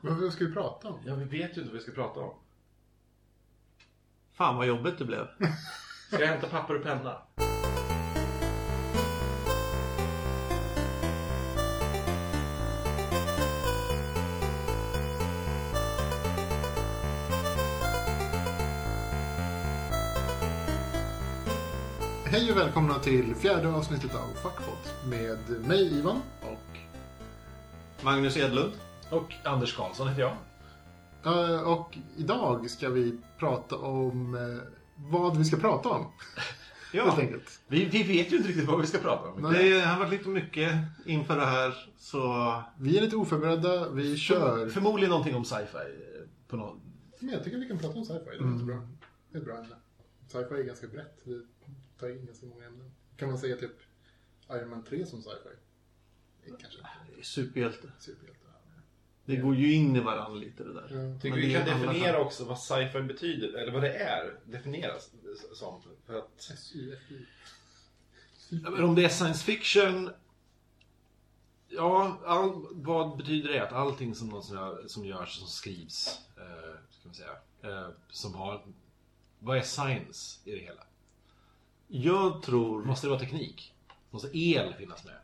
Vad ska vi prata om? Ja, vi vet ju inte vad vi ska prata om. Fan vad jobbigt det blev. Ska jag hämta papper och penna? Hej och välkomna till fjärde avsnittet av Fuckpot med mig Ivan. Och Magnus Edlund. Och Anders Karlsson heter jag. Eh, Och idag ska vi prata om eh, vad vi ska prata om. Ja, Helt enkelt. Vi, vi vet ju inte riktigt vad vi ska prata om. Nej. det har varit lite mycket inför det här. Så Vi är lite oförberedda, vi kör. Förmodligen någonting om sci-fi. eh, På någon... Men jag tycker vi kan prata om sci-fi, det är Mm. inte bra. Det är ett bra ämne. Sci-fi är ganska brett, det tar in ganska många ämnen. Kan man säga typ Iron Man 3 som sci-fi? Det är kanske superhjälte. superhjälte. Det går ju in i varandra lite det där. Ja. Tycker Men vi kan definiera också vad sci-fi betyder, eller vad det är, definieras som. För att... Ja, men om det är science fiction... Ja, all, vad betyder det? Att allting som, någon som, gör- som görs, som skrivs, eh, ska man säga, eh, som har... Vad är science i det hela? Jag tror... Måste det vara teknik? Måste el finnas med?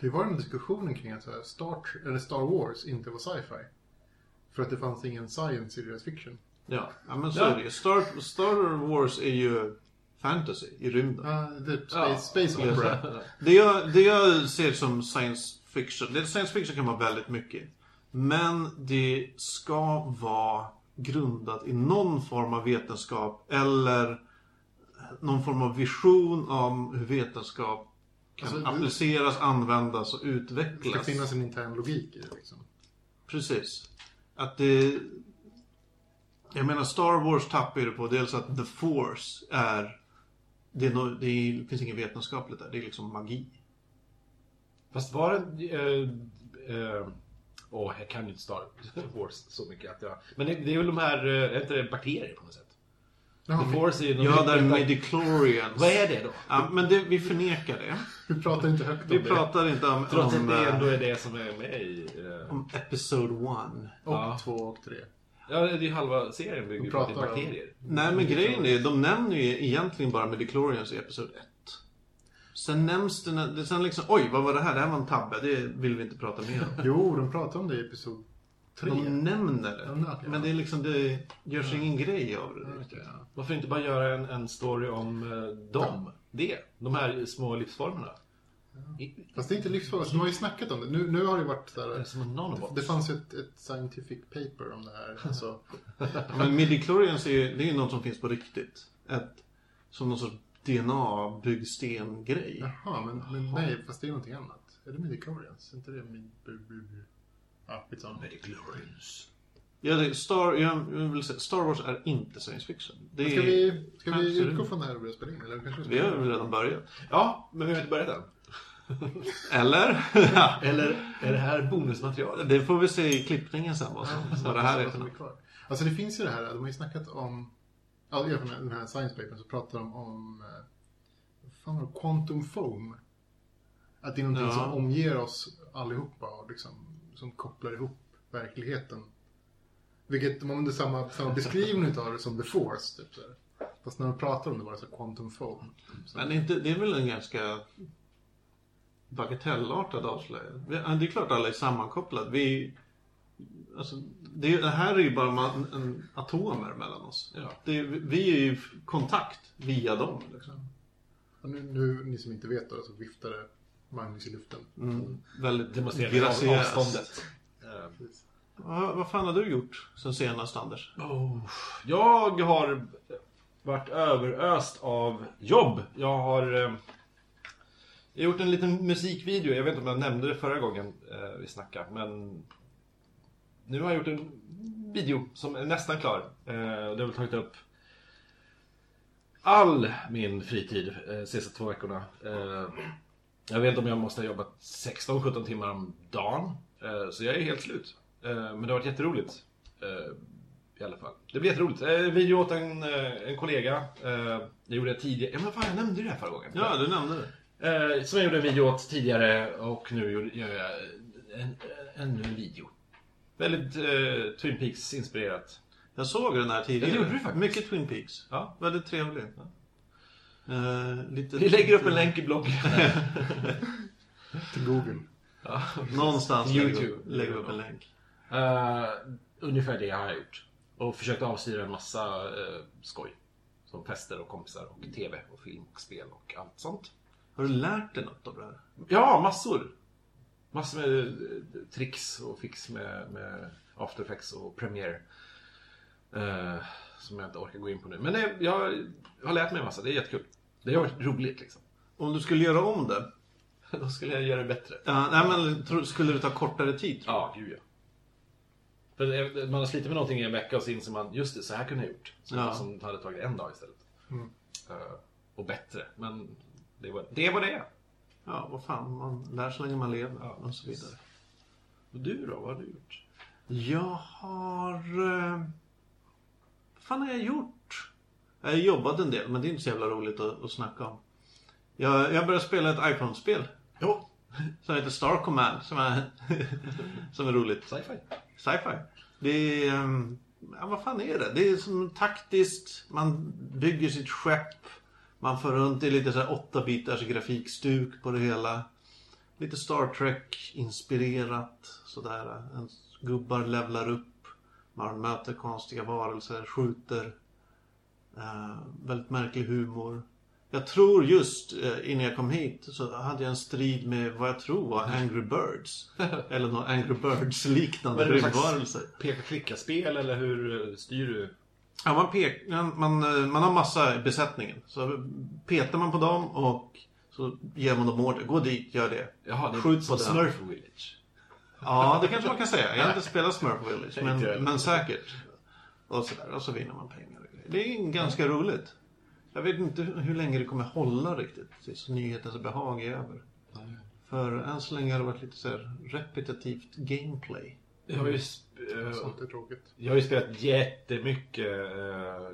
Det var den diskussionen kring att så här, Star, eller Star Wars inte var sci-fi. För att det fanns ingen science i deras fiction. Ja, ja men så Ja. är det ju. Star, Star Wars är ju fantasy i rymden. Uh, det är space, Ja. space opera. Det jag, det jag ser som science fiction, det, science fiction kan vara väldigt mycket. Men det ska vara grundat i någon form av vetenskap eller någon form av vision om hur vetenskap kan Alltså, appliceras, användas och Det ska utvecklas. finnas en intern logik i det liksom. Precis. Att det... Jag menar, Star Wars tappar ju det på dels att The Force är... Det, är no, det är, finns inget vetenskapligt där, det är liksom magi. Fast var det... Eh, eh, Åh, jag kan ju inte Star Wars så mycket att jag... Men det, det är väl de här, eh, är inte det bakterier på något sätt? Jaha, The Force är ju... Ja, där midichlorians. Vad är det då? Ja, men det, vi förnekar det. vi pratar inte högt om Vi det. pratar inte om, Trots att det ändå eh, är det som är med i... eh, om Episode 1. Och Ja. två och tre. Ja, det är ju halva serien bygger på pratar om- bakterier. Nej, men grejen är, de nämner ju egentligen bara midichlorians i Episode 1. Sen nämns det sen liksom, oj, vad var det här? Det här var en tabbe, det vill vi inte prata mer om. Jo, de pratar om det i episod tre. De nämner det. De nämner, ja. Men det är liksom, det görs ingen grej av det. riktigt. Ja. Varför inte bara göra en, en story om eh, dem? Det. De här små livsformerna. Fast det är inte livsfarligt. De har ju snackat om det. Nu, nu har det varit så det är här, nanobots. Det fanns ju ett, ett scientific paper om det här. Alltså, Men midichlorians är ju, det är ju något som finns på riktigt. Ett, som någon sorts DNA-byggsten-grej. jaha, men, men nej, fast det är någonting annat. Är det midichlorians? Är inte det mid... Ja, skitsamma. Midichlorians. Ja, det, Star, jag vill säga, Star Wars är inte science fiction. Det är, Ska vi, ska vi utgå från det här och börja spela in? Eller kanske Vi har väl redan börjat. Ja, men vi har inte börjat än. Eller? Eller är det här bonusmaterial? det får vi se i klippningen sen vad, som, vad det här är för som något. Alltså det finns ju det här, de har ju snackat om, ja i den här science papern så pratar de om, eh, vad fan var det, quantum foam. Att det är någonting Ja. som omger oss allihopa och liksom, som kopplar ihop verkligheten. Vilket de använder samma, samma beskrivning av det som the force, typ så här. Fast när de pratar om det bara så här, quantum foam. Så, Men inte, det är väl en ganska bagatellartad avslöjande. Ja, Det är klart alla är sammankopplade. Vi, alltså, det, det här är ju bara man, en, atomer mellan oss. Ja. Det, vi är ju i kontakt via dem. Liksom. och nu, nu, ni som inte vet då, så viftade Magnus i luften. Mm, väldigt graciöst. avståndet. Ja, vad fan har du gjort sen senast Anders? Oh. Jag har varit överöst av jobb. Jag har eh, gjort en liten musikvideo. Jag vet inte om jag nämnde det förra gången eh, vi snackade. Men nu har jag gjort en video som är nästan klar. Eh, det har väl tagit upp all min fritid eh, senaste två veckorna. Eh, jag vet inte om jag måste ha jobbat 16-17 timmar om dagen. Eh, så jag är helt slut. Eh, men det har varit jätteroligt. Eh, I alla fall. Det blir jätteroligt. Video åt en, en kollega. Jag gjorde det tidigare. Ja men fan, jag nämnde ju det här förra gången. Ja, du nämnde det. Som jag gjorde en video åt tidigare och nu gör jag en, ännu en video. Väldigt eh, Twin Peaks-inspirerat. Jag såg den här tidigare. Ja, det gjorde du faktiskt. Mycket Twin Peaks. Ja. Väldigt trevlig. Eh, lite... Vi lägger upp en länk i bloggen. Till Google. ja. Någonstans YouTube. lägger vi- lägger vi upp en länk. Eh, ungefär det har jag gjort. Och försökt avstyra en massa eh, skoj. Som fester och kompisar och TV och film och spel och allt sånt. Har du lärt dig något av det här? Ja, massor! Massor med tricks och fix med, med After Effects och Premiere. Eh, som jag inte orkar gå in på nu. Men det, jag har lärt mig en massa, det är jättekul. Det har varit roligt liksom. Om du skulle göra om det? Då skulle jag göra det bättre. Ja, nej, men tro- skulle det ta kortare tid? tror Ja, gud ja. För det- man har slitit med någonting i en vecka och så inser man, just det, så här kunde jag gjort. Så, Ja. Som hade tagit en dag istället. Mm. Eh, och bättre. Men det var det. Var det. du? Ja, vad fan. Man lär så länge man lever Ja. och så vidare. Och du då, vad har du gjort? Jag har... Eh... Vad fan har jag gjort? Jag har jobbat en del, men det är inte så jävla roligt att, att snacka om. Jag, jag började spela ett iPhone-spel. Jo, Som heter Star Command. Som är, som är roligt. sci-fi. Sci-fi. Det är... ehm, Ja, vad fan är det? Det är som taktiskt. Man bygger sitt skepp. Man får runt i lite så här 8-bitars grafikstuk på det hela. Lite Star Trek-inspirerat. Sådär. Ens gubbar levlar upp. Man möter konstiga varelser, skjuter. Eh, väldigt märklig humor. Jag tror just eh, innan jag kom hit så hade jag en strid med vad jag tror var Angry Birds. Eller någon Angry Birds-liknande rymdvarelser. Peka-klicka-spel eller hur eh, styr du? Ja, man, pek, man, man, man har massa i besättningen. Så petar man på dem och så ger man dem order. Gå dit, gör det. Jaha, det är Skjut på den. Smurf Village. Ja, det kanske man kan säga. Jag har inte spelat Smurf Village, men, men säkert. Och sådär. Och så vinner man pengar. Det är ganska roligt. Jag vet inte hur länge det kommer hålla riktigt tills nyhetens behag är över. För än så länge har det varit lite så här repetitivt gameplay. Jag har ju, sp- eh, Sånt är tråkigt. jag har ju spelat jättemycket eh,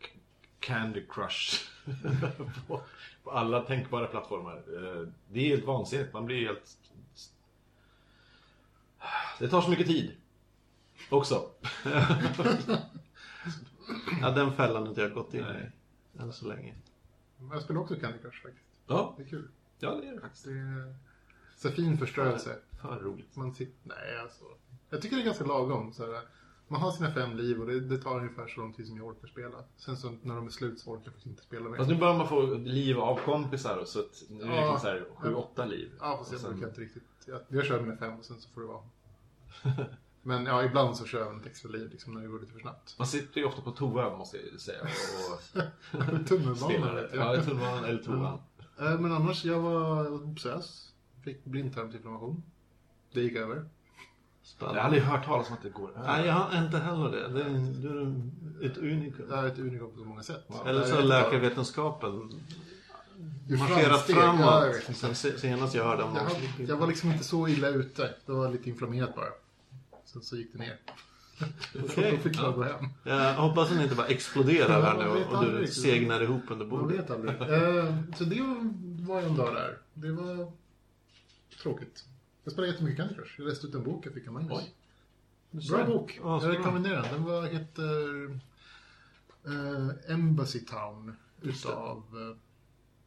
K- Candy Crush. på, på alla tänkbara plattformar. Eh, det är helt vansinnigt. Man blir helt... Det tar så mycket tid. Också. Ja, den fällan har inte jag gått in i. Än så länge. Jag spelar också Candy Crush faktiskt. Ja, Det är kul. ja det är det faktiskt. Det är så fin förstörelse. För roligt. Man sitter... Nej, alltså. Jag tycker det är ganska lagom. Så här, man har sina fem liv och det, det tar ungefär så lång tid som jag orkar spela. Sen så när de är slut så orkar jag faktiskt inte spela mer. Fast nu börjar man få liv av kompisar och så att nu är det Ja. liksom så här sju, åtta liv. Ja, fast jag sen- brukar inte riktigt... Jag, jag kör mina fem och sen så får det vara. Men ja, ibland så kör jag ett extra liv liksom, när det går lite för snabbt. Man sitter ju ofta på toa måste jag säga och Tunnelbanan vet Ja, jag. tunnelbanan eller toan. Eh, Men annars, jag var obsess. Fick blindtarmsinflammation. Det gick över. Jag Spännande. har aldrig hört talas om att det går Nej, jag har inte heller det. det är, du är ett unikum. Det är ett unikum på så många sätt. Eller Jag så har läkarvetenskapen marscherat ja, jag framåt. Sen se- senast jag hörde om Jag, jag var liksom inte så illa ute. Det var lite inflammerat bara. Sen så gick det ner. Okej. Då fick jag gå hem. Jag hoppas den inte bara exploderar här man nu vet och du segnar ihop under Man bordet. vet aldrig. Eh, Så det var en dag där. Det var tråkigt. Jag spelade jättemycket Candy Crush. Jag läste ut en bok jag fick av Magnus. Oj. Bra bok. Så jag rekommenderar den. Den var, heter eh, Embassy Town. Utav uh,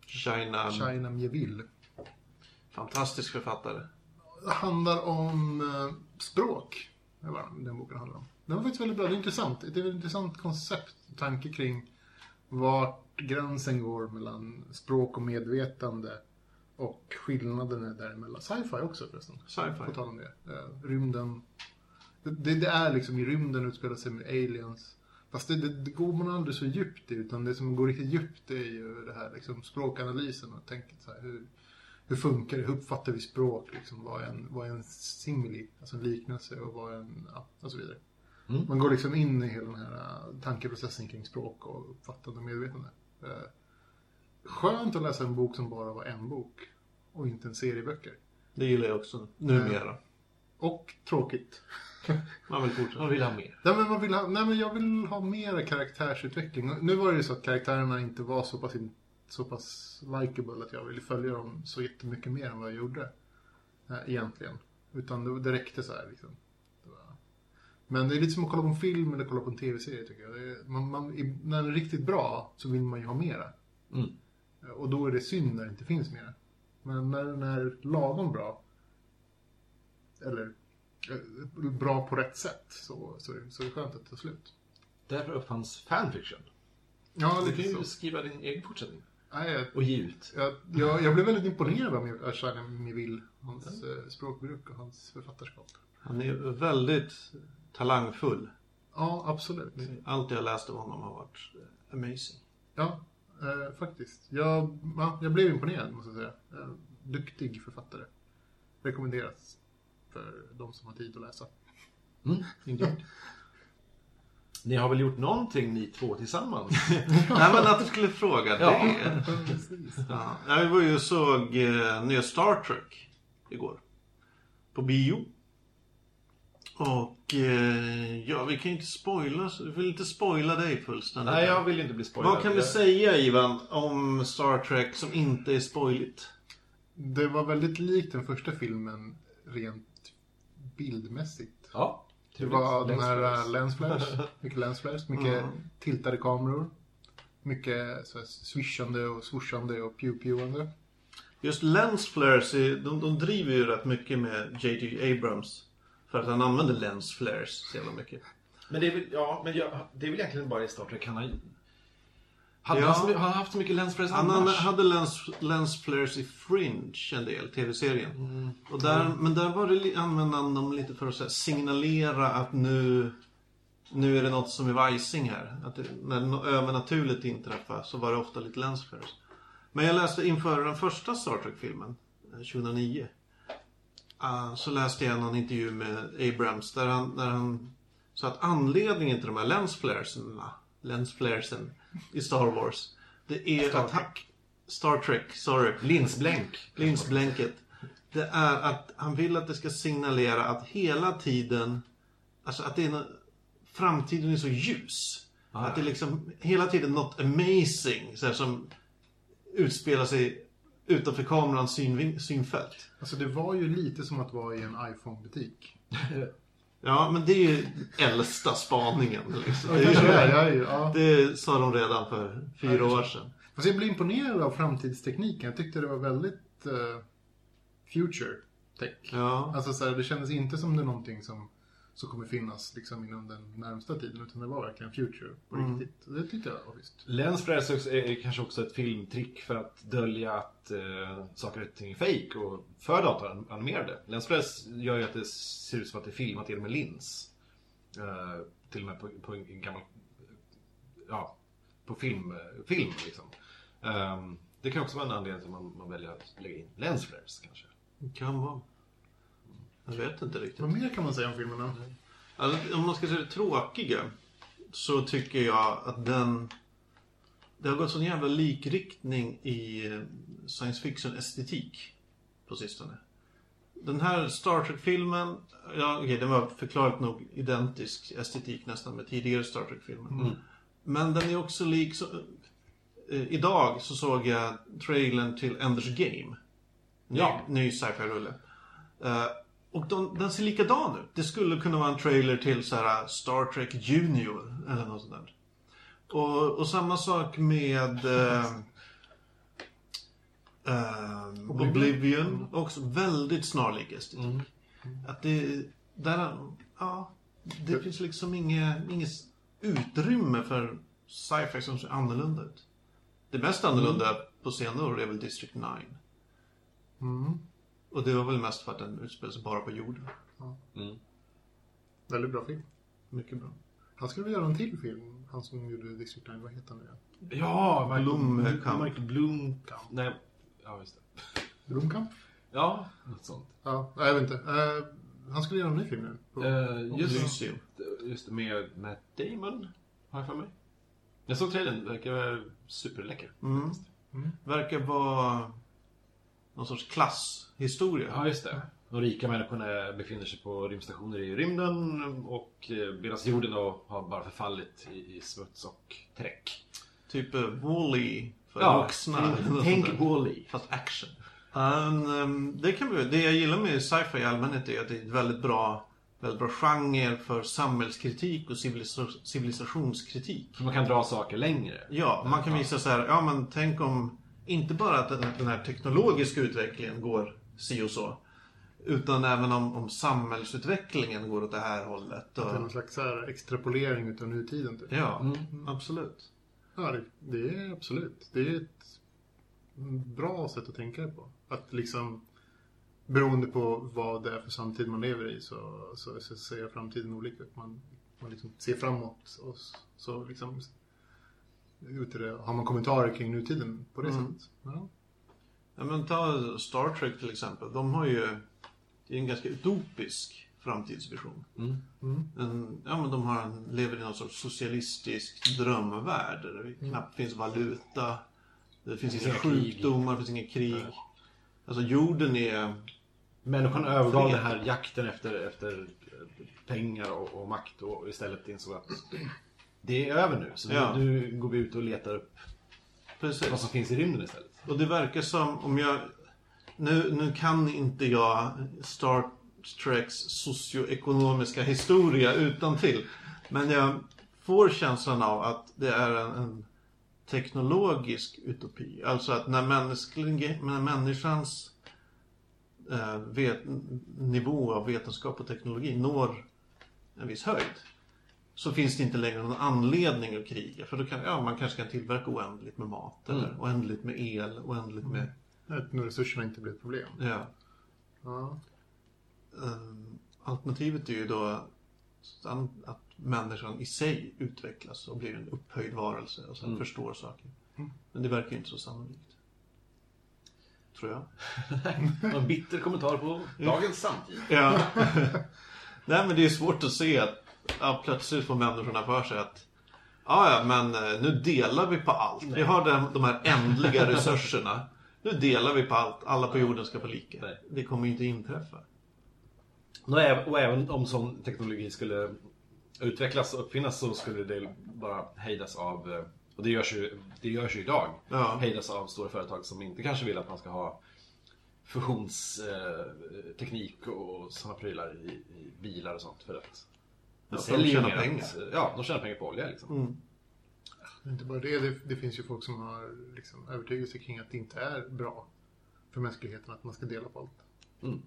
China, China Mieville. fantastisk författare. Det handlar om eh, språk. Det var den boken handlar om. Den var faktiskt väldigt bra. Det är intressant. Det är ett intressant koncept. Tanke kring vart gränsen går mellan språk och medvetande. Och skillnaderna däremellan. Sci-fi också förresten. På Sci-fi. tal om det. Eh, rymden. Det, det, är liksom i rymden utspelar sig med aliens. Fast det, det, det går man aldrig så djupt i. Utan det som går riktigt djupt är ju det här liksom språkanalysen och tänket så här. Hur, hur funkar det? Hur uppfattar vi språk? Liksom, vad, är en, vad är en simili, alltså en liknelse och vad är en, ja, och så vidare. Mm. Man går liksom in i hela den här uh, tankeprocessen kring språk och uppfattande och medvetande. Uh, skönt att läsa en bok som bara var en bok och inte en serie böcker. Det gillar jag också numera. Och tråkigt. Man vill fortsätta. Man vill ha mer. Nej, men man vill ha, nej, men jag vill ha mer karaktärsutveckling. Nu var det ju så att karaktärerna inte var så pass, in, så pass likable att jag ville följa dem så jättemycket mer än vad jag gjorde. Eh, egentligen. Utan det, det räckte så här liksom. Det var, Men det är lite som att kolla på en film eller kolla på en tv-serie tycker jag. Det är, man, man, när den är riktigt bra så vill man ju ha mera. Mm. Och då är det synd när det inte finns mera. Men när den är lagom bra, eller eh, bra på rätt sätt, så, så, är- så är det skönt att det tar slut. Därför uppfanns fanfiction. Ja, Du kan lite ju skriva din egen fortsättning. Nej, jag, Och ge ut. jag, jag, jag blev väldigt imponerad av Ashana Mivil, hans eh, språkbruk och hans författarskap. Han är väldigt talangfull. Ja, absolut. Allt jag läst av honom har varit eh, amazing. Ja, eh, faktiskt. Jag, ja, jag blev imponerad, måste jag säga. Eh, duktig författare. Rekommenderas för de som har tid att läsa. Mm. Ni har väl gjort någonting ni två tillsammans? Nej men att du skulle fråga Ja. det. Ja, jag var ju och såg eh, nya Star Trek igår. På bio. Och eh, ja, vi kan ju inte spoila, vi vill inte spoila dig fullständigt. Nej, jag vill inte bli spoilad. Vad kan vi säga Ivan om Star Trek som inte är spoiligt? Det var väldigt likt den första filmen rent bildmässigt. Ja. Det var de här flares. lensflares, mycket lensflares, mycket Mm. tiltade kameror. Mycket så här, swishande och swooshande och pew-pewande. Just lens flares, är- de, de driver ju rätt mycket med J.J. Abrams. För att han använder lens flares så jävla mycket. Men det är väl, ja, men jag, det är väl egentligen bara i Star Trek han har... Hade Ja. han, han haft så mycket lensflares Han annars? hade lens, lens flares i Fringe en del, tv-serien. Och där, Men där var det, använde han dem lite för att här, signalera att nu, nu är det något som är vajsing här. Att det, när något övernaturligt inträffar så var det ofta lite lens flares. Men jag läste inför den första Star Trek-filmen, eh, 2009. ah, så läste jag någon intervju med Abrams där han, där han sa att anledningen till de här lensflaresen, lensflaresen i Star Wars, det är Star att han, Star Trek, sorry. Linsblänk. Linsblänket. Det är att han vill att det ska signalera att hela tiden, alltså att det är nå- framtiden är så ljus. Ah, Att det är liksom hela tiden något amazing så här, som utspelar sig utanför kamerans synfält. Alltså det var ju lite som att vara i en iPhone-butik. Ja, men det är ju äldsta spaningen. Liksom. Det, kanske det är, är, ja, ja. det sa de redan för fyra år sedan. Fast jag blev imponerad av framtidstekniken. Jag tyckte det var väldigt eh, future tech. Ja. Alltså så här, det kändes inte som det är någonting som, som kommer finnas liksom inom den närmsta tiden. Utan det var verkligen future på Mm. riktigt. Det tyckte jag var schysst. Lensflares är, är kanske också ett filmtrick för att dölja att eh, saker och ting är fake och för datoranimerade. Lensflares gör ju att det ser ut som att det är filmat genom en lins. Eh, till och med på, på en gammal... Ja, på film, film liksom. Ehm, det kan också vara en anledning till att man, man väljer att lägga in lensflares kanske. Det kan vara. Jag vet inte riktigt. Vad mer kan man säga om filmerna? Alltså, om man ska säga det tråkiga så tycker jag att den... Det har gått sån jävla likriktning i eh, science fiction-estetik på sistone. Den här Star Trek-filmen, ja okej, den var förklarligt nog identisk estetik nästan med tidigare Star Trek-filmer. Men den är också lik... Så, eh, idag så såg jag trailern till Enders Game. Ny, Ja. ny sci-fi-rulle. Eh, och de, den ser likadan ut. Det skulle kunna vara en trailer till så här Star Trek Junior eller något sånt där. Och, och samma sak med eh, eh, Oblivion. Oblivion. Också väldigt snarlik estetik. Mm. Att det, där, ja, det finns liksom inget, inget utrymme för sci-fi som ser annorlunda ut. Det mest annorlunda på senare år är väl District 9. Mm. Och det var väl mest för att den utspelar sig bara på jorden. Mm. Väldigt bra film. Mycket bra. Han skulle väl göra en till film. Han som gjorde District 9, vad heter han nu igen? Ja, Michael Blomkamp. Michael Blomkamp. Nej, ja just det. Blomkamp? Ja, något sånt. Ja, jag vet inte. Eh, han skulle göra en ny film nu. På, Uh, just, Elysium. just det, med Matt Damon, har jag för mig. Jag såg trailern, det verkar vara superläcker. Mm. Mm. Verkar vara någon sorts klasshistoria. Ja, just det. De rika människorna befinner sig på rymdstationer i rymden och eh, medan jorden då har bara förfallit i, i smuts och träck. Typ uh, Wall-E för Ja, vuxna. tänk-. Wall-E. Fast action. Um, um, det, kan vi, det jag gillar med sci-fi i allmänhet är att det är ett väldigt bra väldigt bra genre för samhällskritik och civilisa- civilisationskritik. Man kan dra saker längre. Ja, man kan visa så här, ja men tänk om inte bara att den, den här teknologiska utvecklingen går si och så. Utan även om, om samhällsutvecklingen går åt det här hållet. Det är någon Och, slags så här extrapolering utav nutiden. Typ. ja, absolut. Ja, det, det är absolut. Det är ett bra sätt att tänka på. Att liksom beroende på vad det är för samtid man lever i så, så, så ser framtiden olika ut. Man, man liksom ser framåt och så liksom det, har man kommentarer kring nutiden på det Mm. sättet. Ja. Ja, men ta Star Trek till exempel. De har ju det är en ganska utopisk framtidsvision. Mm. En, ja, men de har en, lever i någon sorts socialistisk drömvärld där det knappt finns valuta. Det finns inga sjukdomar, det finns inget krig. Alltså jorden är... Människan övergav den här jakten efter, efter pengar och, och makt och istället insåg att det är över nu. Så Ja. nu, går vi ut och letar upp Precis. vad som finns i rymden istället. Och det verkar som om jag... Nu, nu kan inte jag Star Treks socioekonomiska historia utan till. Men jag får känslan av att det är en, en teknologisk utopi. Alltså att när, mänsklig, när människans eh, vet, nivå av vetenskap och teknologi når en viss höjd. Så finns det inte längre någon anledning att kriga. För då kan, ja, man kanske kan tillverka oändligt med mat. Eller oändligt med el, oändligt med... Att nu resurserna inte blir ett problem. Ja. Ja. Ehm, alternativet är ju då att, människan i sig utvecklas och blir en upphöjd varelse och sen förstår saker. Men det verkar ju inte så sannolikt. Tror jag. En bitter kommentar på dagens samtid. Ja. Nej men det är svårt att se att ja, plötsligt får människorna för sig att Ja, ja, men eh, nu delar vi på allt. Vi har de, de här ändliga resurserna. Nu delar vi på allt. Alla på jorden ska få lika. Nej. Det kommer ju inte inträffa. Och även- om sån teknologi skulle utvecklas och uppfinnas så skulle det bara hejdas av, eh, och det görs ju, det görs ju idag, Ja. hejdas av stora företag som inte kanske vill att man ska ha fusionsteknik och sådana prylar i, i bilar och sånt för att Ja, de tjänar pengar. att- Ja, de tjänar pengar på olja liksom. Mm. Det är Inte bara det, det, det finns ju folk som har liksom övertygelse kring att det inte är bra för mänskligheten att man ska dela på allt.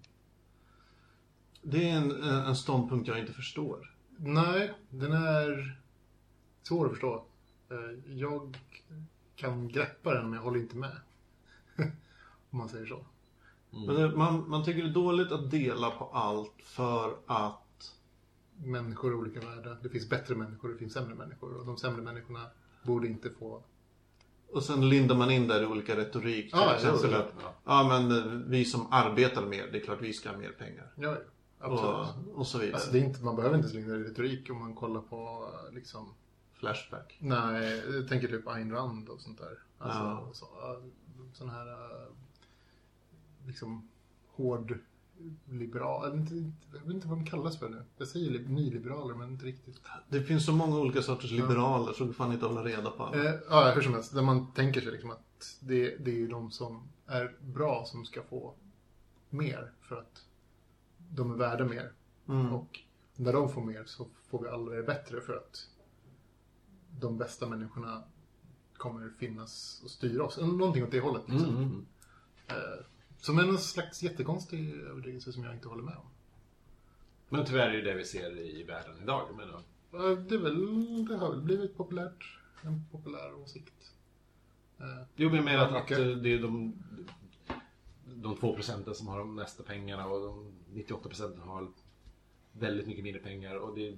Det är en, en ståndpunkt jag inte förstår. Nej, den är svår att förstå. Eh, Jag kan greppa den men jag håller inte med. Om man säger så. Men det, man, man tycker det är dåligt att dela på allt för att Människor är olika världar. Det finns bättre människor och det finns sämre människor. Och de sämre människorna borde inte få... Och sen lindar man in där i olika retorik. Till Ja, exempel ja, att ja, men eh, vi som arbetar mer, det är klart vi ska ha mer pengar. Ja, ja, absolut. Och, och så vidare. Alltså, det är inte, man behöver inte slänga i retorik om man kollar på eh, liksom... Flashback. Nej, jag tänker typ Ayn Rand och sånt där. Alltså, Ja. så, sån här eh, liksom hård liberal, jag vet, inte, jag vet inte vad de kallas för nu. Jag säger li- nyliberaler men inte riktigt. Det finns så många olika sorters liberaler så du fan inte hålla reda på alla. Eh, ja, hur som helst. Där man tänker sig liksom att det, det är ju de som är bra som ska få mer för att de är värda mer. Mm. Och när de får mer så får vi alla det bättre för att de bästa människorna kommer finnas och styra oss. Någonting åt det hållet. Liksom. Mm, mm, mm. Eh, Som är någon slags jättekonstig övertygelse som jag inte håller med om. Men tyvärr är det det vi ser i världen idag. Menar, Eh, Det, är väl, det har väl blivit populärt, en populär åsikt. Eh, Jo, men jag menar att, att det är de, de två procenten som har de mesta pengarna och de 98 procenten har väldigt mycket mindre pengar och det, de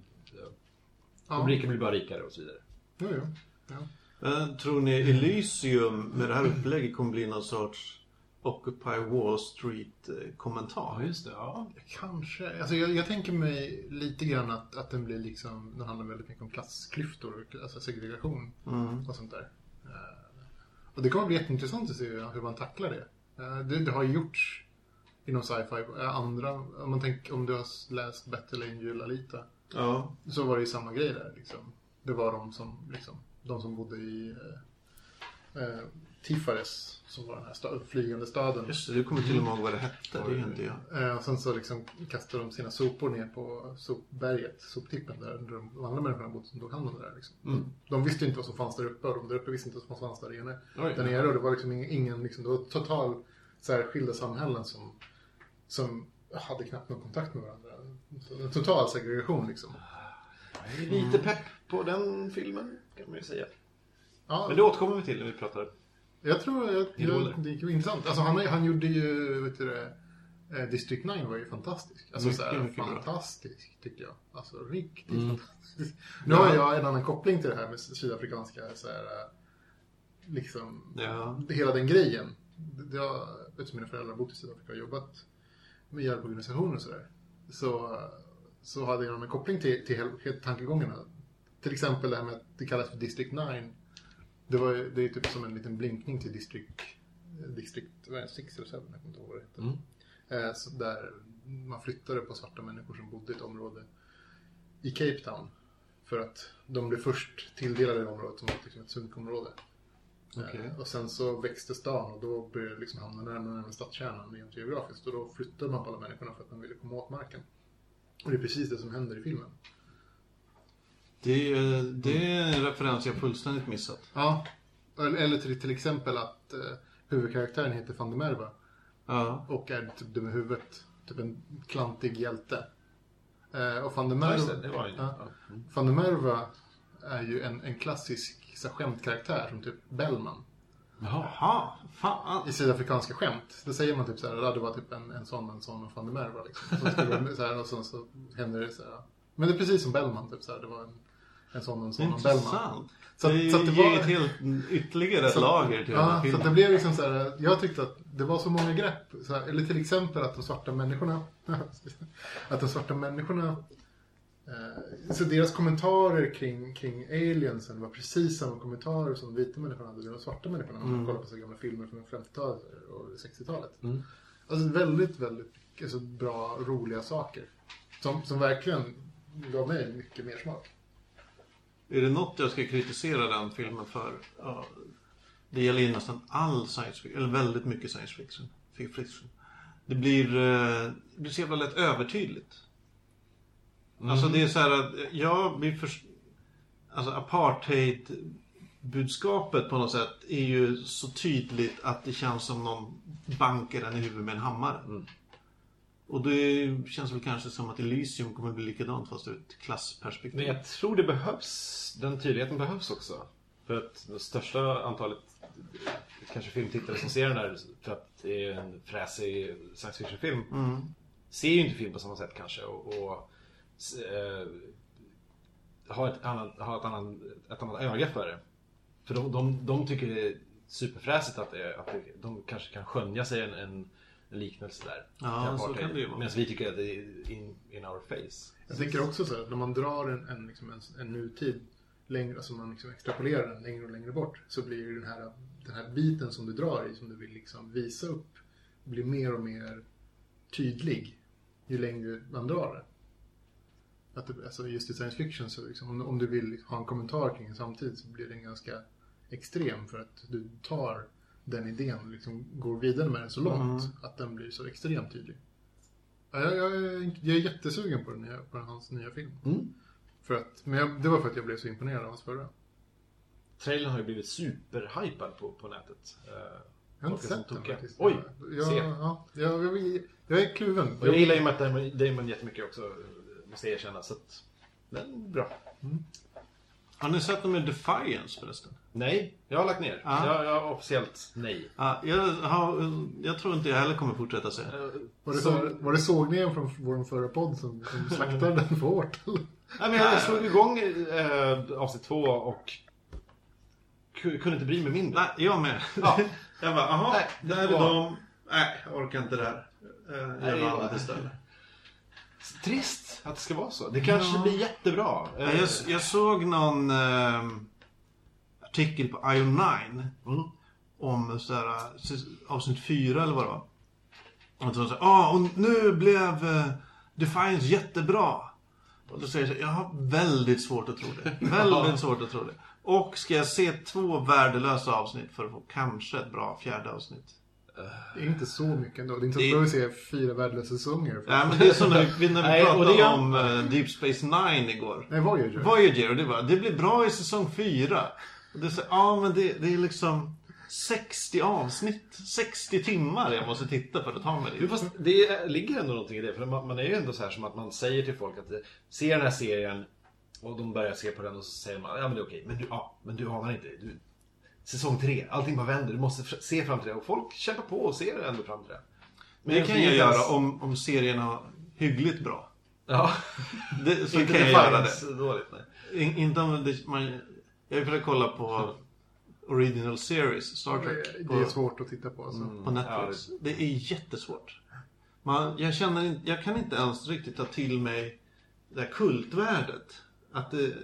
Ja, rika blir bara rikare och så vidare. jo, jo. Ja. Eh, Tror ni Elysium med det här upplägget kommer bli någon sorts Occupy Wall Street-kommentar? just det. Ja. Kanske. Alltså jag, jag tänker mig lite grann att, att den blir liksom, den handlar väldigt mycket om klassklyftor, alltså segregation Mm. och sånt där. Eh, Och det kommer bli jätteintressant att se hur man tacklar det. Eh, Det, det har ju gjorts inom sci-fi. Eh, Andra, om man tänker, om du har läst Battle Angel Alita, Ja. så var det ju samma grej där liksom. Det var de som, liksom, de som bodde i eh, eh, Tifares, som var den här stad, flygande staden. Just det, du kommer till och med ihåg vad det hette. Det är inte jag. Eh, och sen så liksom kastade de sina sopor ner på sopberget, soptippen där, där de andra människorna bodde som tog hand om det där. Liksom. Mm. De visste inte vad som fanns där uppe och de där uppe visste inte vad som fanns där inne. Oj. Där nere och det var liksom ingen, ingen liksom, det var total så här, skilda samhällen som, som hade knappt någon kontakt med varandra. Total segregation liksom. Jag är lite pepp på den filmen, kan man ju säga. Ja, Men det återkommer vi till när vi pratar. Jag tror att jag, det gick intressant. Alltså han, han gjorde ju, vet du det, eh, District 9 var ju fantastisk. Alltså Mycket, så här, mycket bra. fantastisk tycker jag. Alltså riktigt Mm. fantastisk. Nu har jag en annan koppling till det här med sydafrikanska så här, eh, liksom, Ja. hela den grejen. Jag att mina föräldrar bott i Sydafrika och jobbat med hjälporganisationer och sådär. Så, så hade jag en koppling till, till helt tankegångarna. Till exempel det här med att det kallas för District 9. Det, var, det är typ som en liten blinkning till District, District vad är det, 6 eller 7, jag kommer inte ihåg vad det heter. Mm. Eh, så där man flyttade på svarta människor som bodde i ett område i Cape Town. För att de blev först tilldelade det området som var liksom ett sunkområde. Eh, Och sen så växte stan och då började det liksom hamna närmare och närmare stadskärnan rent geografiskt. Och då flyttade man på alla människorna för att man ville komma åt marken. Och det är precis det som händer i filmen. Det, är- det är en referens jag fullständigt missat. Ja. Eller till, till exempel att eh, huvudkaraktären heter van der Merwe Ja. och är typ dum i huvudet. Typ en klantig hjälte. Eh, och van der Ja, just Merwe, det, var ju... Ja. Ja. Mm. van der Merwe är ju en, en klassisk så här, skämtkaraktär som typ Bellman. Jaha. Fan. i sydafrikanska skämt. Då säger man typ så här, "Ja, det var typ en, en sån, en sån och van der Merwe liksom. Så, de, så, här, och så, så händer det så här. Men det är precis som Bellman, typ så här, det var en, en sån, en sån och Bellman. Intressant. Så, det så att det var... ett helt ytterligare så- lager till Ja, så det blev liksom så här, jag tyckte att det var så många grepp. Så här, eller till exempel att de svarta människorna, att de svarta människorna, eh, så deras kommentarer kring, kring aliensen var precis samma kommentarer som vita människorna hade, de svarta människorna, man Mm. kollar på så gamla filmer från 50-talet och 60-talet. Mm. Alltså väldigt, väldigt alltså, bra, roliga saker. Som, som verkligen gav mig mycket mer smak. Är det något jag ska kritisera den filmen för? Ja, det gäller ju nästan all science fiction, eller väldigt mycket science fiction. fiction. Det blir, eh, det blir så jävla lätt övertydligt. Alltså det är så här att, ja, vi förs- Alltså apartheid-budskapet på något sätt är ju så tydligt att det känns som någon bankar den i huvudet med en hammare. Mm. Och det känns väl kanske som att Elysium kommer bli likadant fast ur ett klassperspektiv. Men jag tror det behövs. Den tydligheten behövs också. För att det största antalet kanske filmtittare som ser den här för att det är en fräsig science fiction-film Mm. ser ju inte film på samma sätt kanske och, och eh, har ett annat, har ett, annat, ett annat öga för det. För de, de, de tycker det är superfräsigt att, det, att det, de kanske kan skönja sig en, en liknelse där. Ja, så kan det ju vara. Medan vi tycker att det är in, in our face. Jag tänker också så här, när man drar en, en, liksom en, en nutid längre, alltså man liksom extrapolerar den längre och längre bort, så blir ju den här, den här biten som du drar i, som du vill liksom visa upp, blir mer och mer tydlig ju längre man drar det. Att det alltså just i science fiction, så liksom, om, om du vill ha en kommentar kring en samtid så blir den ganska extrem för att du tar den idén liksom går vidare med den så långt Mm. att den blir så extremt tydlig. Ja, Jag, jag, är- jag är jättesugen på, den nya, på hans nya film. Mm. För att, men jag, det var för att jag blev så imponerad av hans förra. Trailern har ju blivit superhypad på, på nätet. Eh, Jag har inte är sett som den faktiskt. Oj! jag, se. ja, jag, jag, jag är kluven. Och jag gillar ju Matt Damon, Damon jättemycket också, måste jag erkänna. Så att, men bra. Har ni sett dem med Defiance förresten? Nej, jag har lagt ner. Ja. Jag, jag har officiellt nej. Ja, jag, har, jag tror inte jag heller kommer fortsätta se. Eh, Var det, så- så, var det sågningen från vår förra podd som, som slaktade den för hårt? Nej, men jag slog igång eh, avsnitt två och ku- kunde inte bry mig mindre. Nej, jag med. Ja. jag bara, jaha, Nej, där är det var- de. Nej, jag orkar inte det här. Eh, Jag Nej, gör det något var- annat istället. Trist att det ska vara så. Det kanske Ja. blir jättebra. Ja, Jag, jag såg någon eh, artikel på Ion 9 Mm. om så här, säs- avsnitt 4 eller vad det var. Och så ah, och nu blev eh, Defiance jättebra. Och då säger jag så jag har väldigt svårt att tro det. Väldigt svårt att tro det. Och ska jag se två värdelösa avsnitt för att få kanske ett bra fjärde avsnitt? Det är inte så mycket ändå. Det är inte Det- så att vi se fyra värdelösa säsonger. Nej men det är som när vi, när vi Nej, pratade det gör- om eh, Deep Space Nine igår. Nej, Voyager. Voyager och det var, det blir bra i säsong 4. Och det är så, ja men det, det är liksom 60 avsnitt, 60 timmar jag måste titta för att ta mig Jo, dit. fast det är- ligger ändå någonting i det. För man, man är ju ändå så här som att man säger till folk att eh, se den här serien och de börjar se på den och så säger man ja men det är okej. Men du, ja, men du anar inte. Du, säsong tre, allting bara vänder. Du måste se fram till det. Och folk kämpar på och ser ändå fram till det. Men Det jag kan blir jag inte ens- göra om, om serien har hyggligt bra. Ja. Det, så inte kan jag göra det. Dåligt, nej. In, inte om det, man, jag har försökt kolla på Original Series, Star Trek. Det, På, det är svårt att titta på. Alltså. på Netflix. det... är jättesvårt. Man, jag känner jag kan inte ens riktigt ta till mig det här kultvärdet. Att det,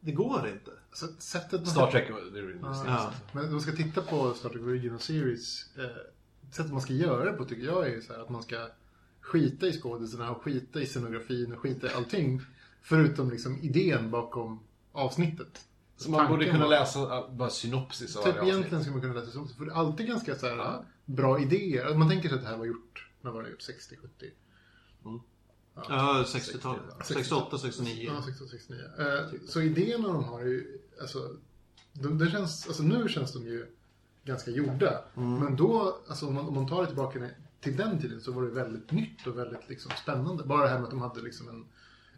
det går inte. Sättet Star Trek, det är Ja. Ja. Men om man ska titta på Star Trek Original Series. Eh, sättet man ska göra det på tycker jag är så här att man ska skita i skådisarna och skita i scenografin och skita i allting. Förutom liksom idén bakom avsnittet. Så man borde kunna var- läsa äh, bara synopsis av Typ varje egentligen skulle man kunna läsa så. För det är alltid ganska så här, Ja. bra idéer. Man tänker sig att det här var gjort, när var det gjort? 60, 70? Ja, 60-talet. 60. 68, 69. Ja, 16, 69. Eh, så idéerna de har är ju, alltså, de, det känns, alltså nu känns de ju ganska gjorda. Men då, alltså om man, om man tar det tillbaka till den tiden så var det väldigt nytt och väldigt liksom, spännande. Bara det här med att de hade liksom en,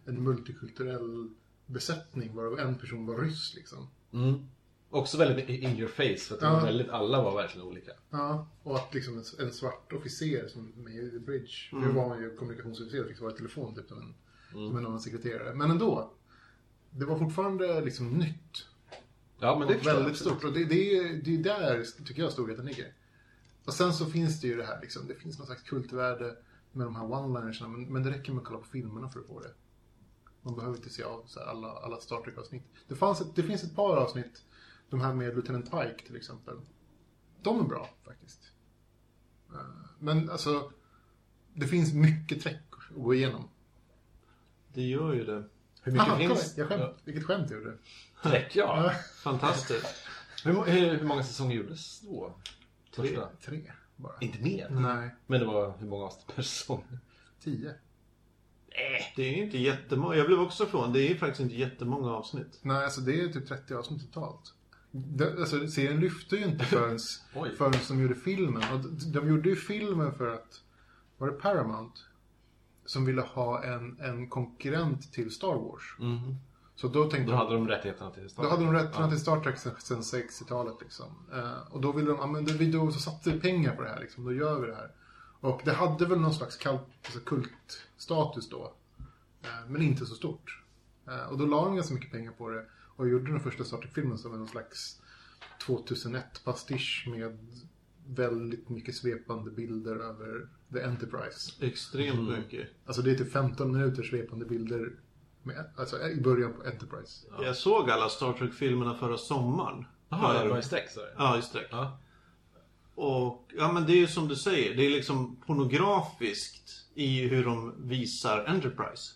en multikulturell besättning varav en person var ryss liksom. Mm. Också väldigt in your face. För att Ja. var väldigt, alla var verkligen olika. Ja, och att liksom en, en svart officer som med i The Bridge, nu var han ju kommunikationsofficer och fick svara i telefon typ som en, som en annan sekreterare. Men ändå, det var fortfarande liksom nytt. Ja, men det och förstår jag väldigt absolut. stort. Och det, det, är- det är där, tycker jag, storheten ligger. Och sen så finns det ju det här liksom, det finns någon slags kultvärde med de här one-linersna, men, men det räcker med att kolla på filmerna för att få det. Man behöver inte se av så här, alla, alla Star Trek-avsnitt. Det, fanns ett, det finns ett par avsnitt, de här med Lieutenant Pike till exempel. De är bra faktiskt. Eh, Men alltså, det finns mycket Trek att gå igenom. Det gör ju det. Hur mycket Aha, finns jag skämt, Vilket skämt jag gjorde. Trek? Ja. Fantastiskt. Hur, hur, hur många säsonger gjordes då? Första? Tre bara. Inte mer? Nej, Men det var hur många avsnitt per säsong? tio. Det är inte jättemånga. Jag blev också från. Det är faktiskt inte jättemånga avsnitt. Nej, alltså det är typ 30 avsnitt totalt. Det, alltså, serien lyfte ju inte förrän, förrän de gjorde filmen. Och de, de gjorde ju filmen för att, var det Paramount? Som ville ha en, en konkurrent till Star Wars. Mm. Så då tänkte Då de, hade de rättigheterna till Star då hade de Trek. rättigheterna till Star Trek sen, sen 60-talet liksom. Eh, och då ville de, ja men vi då så satte vi pengar på det här liksom, då gör vi det här. Och det hade väl någon slags alltså kultstatus då. Eh, men inte så stort. Eh, och då la de ganska mycket pengar på det. Och gjorde den första Star Trek-filmen som en slags 2001-pastisch med väldigt mycket svepande bilder över The Enterprise. Extremt mycket. Alltså det är typ 15 minuter svepande bilder med, alltså i början på Enterprise. Jag såg alla Star Trek-filmerna förra sommaren. Jaha, det För- var i streck så? Ja, i sträck. Ja. Och ja, men det är ju som du säger. Det är liksom pornografiskt i hur de visar Enterprise.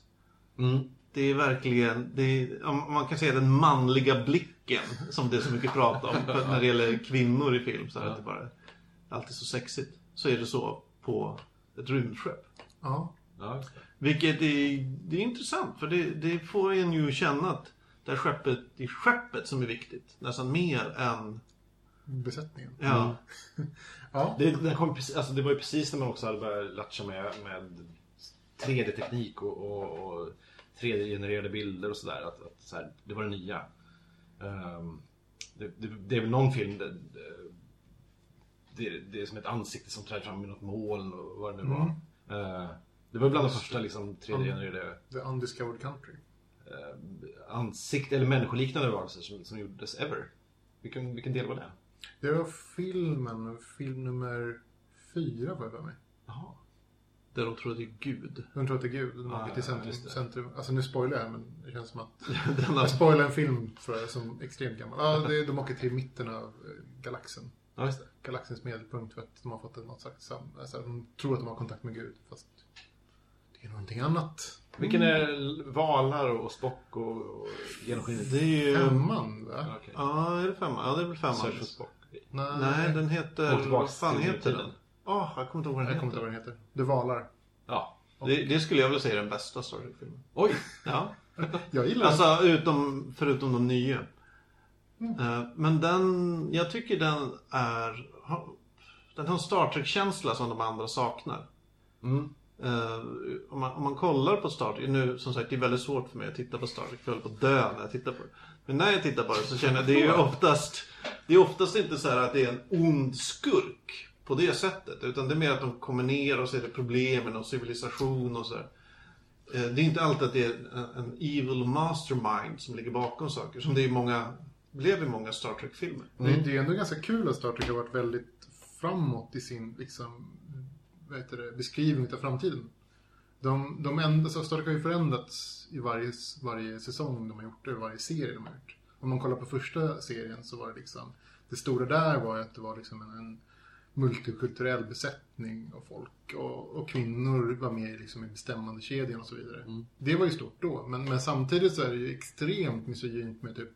Mm. Det är verkligen, det är, om man kan säga den manliga blicken som det är så mycket prat om när det gäller kvinnor i film. Så är det bara alltid så sexigt. Så är det så på ett rymdskepp. Ja. Ja. Vilket är, det är intressant för det, det får en ju känna att det är skeppet, det är skeppet som är viktigt. Nästan mer än, Besättningen. ja. Ja. Det, det, kom, precis- alltså, det var ju precis när man också hade börjat latcha med, med 3D-teknik och, och, och 3D-genererade bilder och sådär. Att, att, så här, det var det nya. Ehm, det, det, det är väl någon film där, det, det är som ett ansikte som träder fram i något moln och vad det nu var. Eh, det var bland de första liksom, 3D-genererade The Undiscovered Country. eh, ansikte eller människoliknande varelser som, som gjordes ever. Vilken, vilken del var det? Det var filmen, film nummer fyra var jag för mig. Där de tror att det är Gud. De tror att det är Gud. De Ah, åker till ja, centrum, det. centrum. Alltså nu spoilar jag men det känns som att... Denna, Jag spoilar en film för som extremt gammal. Ja, det, de åker till mitten av eh, galaxen. Ja, just det. Galaxens medelpunkt för att de har fått något slags sam... Alltså, de tror att de har kontakt med Gud fast Det är någonting annat. Vilken är valar och Spock och, och genomskinligt? Det är ju... Femman, va? Ja, okej. Ja, är det femman? Ja, det är väl femman. Search for Spock. Nej, Nej, den heter... Vad fan heter den? Åh, jag kommer inte ihåg vad den Jag kommer inte heter. ihåg heter. Det valar. Ja. Det, det skulle jag vilja säga är den bästa Star Trek-filmen. Oj! Ja. Jag gillar den. Alltså utom, förutom de nya. Mm. Eh, Men den, jag tycker den är, den har en Star Trek-känsla som de andra saknar. Mm. Eh, om, man, om man kollar på Star Trek, nu som sagt det är väldigt svårt för mig att titta på Star Trek, för jag håller på att dö när jag tittar på det. Men när jag tittar på det så känner jag, det är ju oftast, det är oftast inte så här att det är en ond skurk på det sättet. Utan det är mer att de kommer ner och så är det problemen och civilisation och sådär. Eh, det är inte alltid att det är en, evil mastermind som ligger bakom saker. Som det är många, blev i många Star Trek-filmer. Det, det är ändå ganska kul att Star Trek har varit väldigt framåt i sin liksom, vad heter det, beskrivning av framtiden. De, de enda, så alltså Star Trek har ju förändrats i varje, varje säsong de har gjort det, varje serie de har gjort. Om man kollar på första serien så var det liksom, det stora där var ju att det var liksom en, en multikulturell besättning av folk och, och kvinnor var med liksom i bestämmande kedjan och så vidare. Det var ju stort då, men, men samtidigt så är det ju extremt misogynt med typ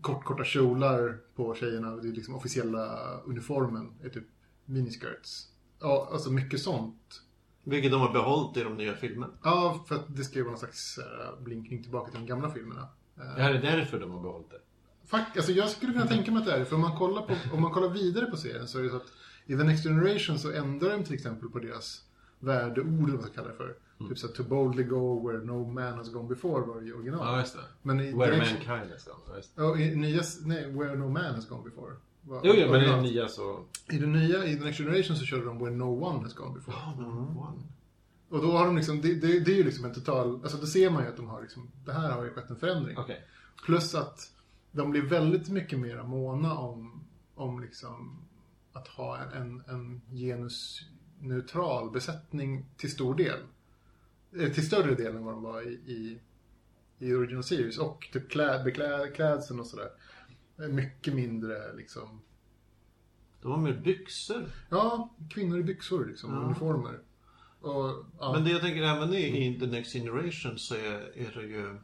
kort, korta kjolar på tjejerna. Det är liksom officiella uniformen är typ miniskirts. Ja, alltså mycket sånt. Vilket de har behållit i de nya filmerna. Ja, för att det ska ju vara någon slags äh, blinkning tillbaka till de gamla filmerna. Det här är därför de har behållit det. Fakt, alltså jag skulle kunna tänka mig att det är det, för om man kollar, på, om man kollar vidare på serien så är det så att i The Next Generation så ändrar de till exempel på deras värdeord, vad man ska kalla det för. Typ såhär, to boldly go where no man has gone before var ju original. Ja, just det. Men i, Where Next- mankind is gone. Ja, just det. Ja, i nya, nej, where no man has gone before. var Jo, jo, men i den nya så... I den nya, i The Next Generation så körde de Where No One Has Gone Before. One. Och då har de liksom, det, det, det är ju liksom en total, alltså då ser man ju att de har liksom, det här har ju skett en förändring. Okej. Plus att de blir väldigt mycket mer måna om, om liksom att ha en, en genusneutral besättning till stor del. Eh, Till större del än vad de var i, i, i Original Series. Och typ kläd, bekläd, klädseln och sådär. är Mycket mindre liksom De har mer byxor. Ja, kvinnor i byxor liksom, Ja. uniformer. Och, ja. Men det jag tänker även i, i The Next Generation så är, är det ju...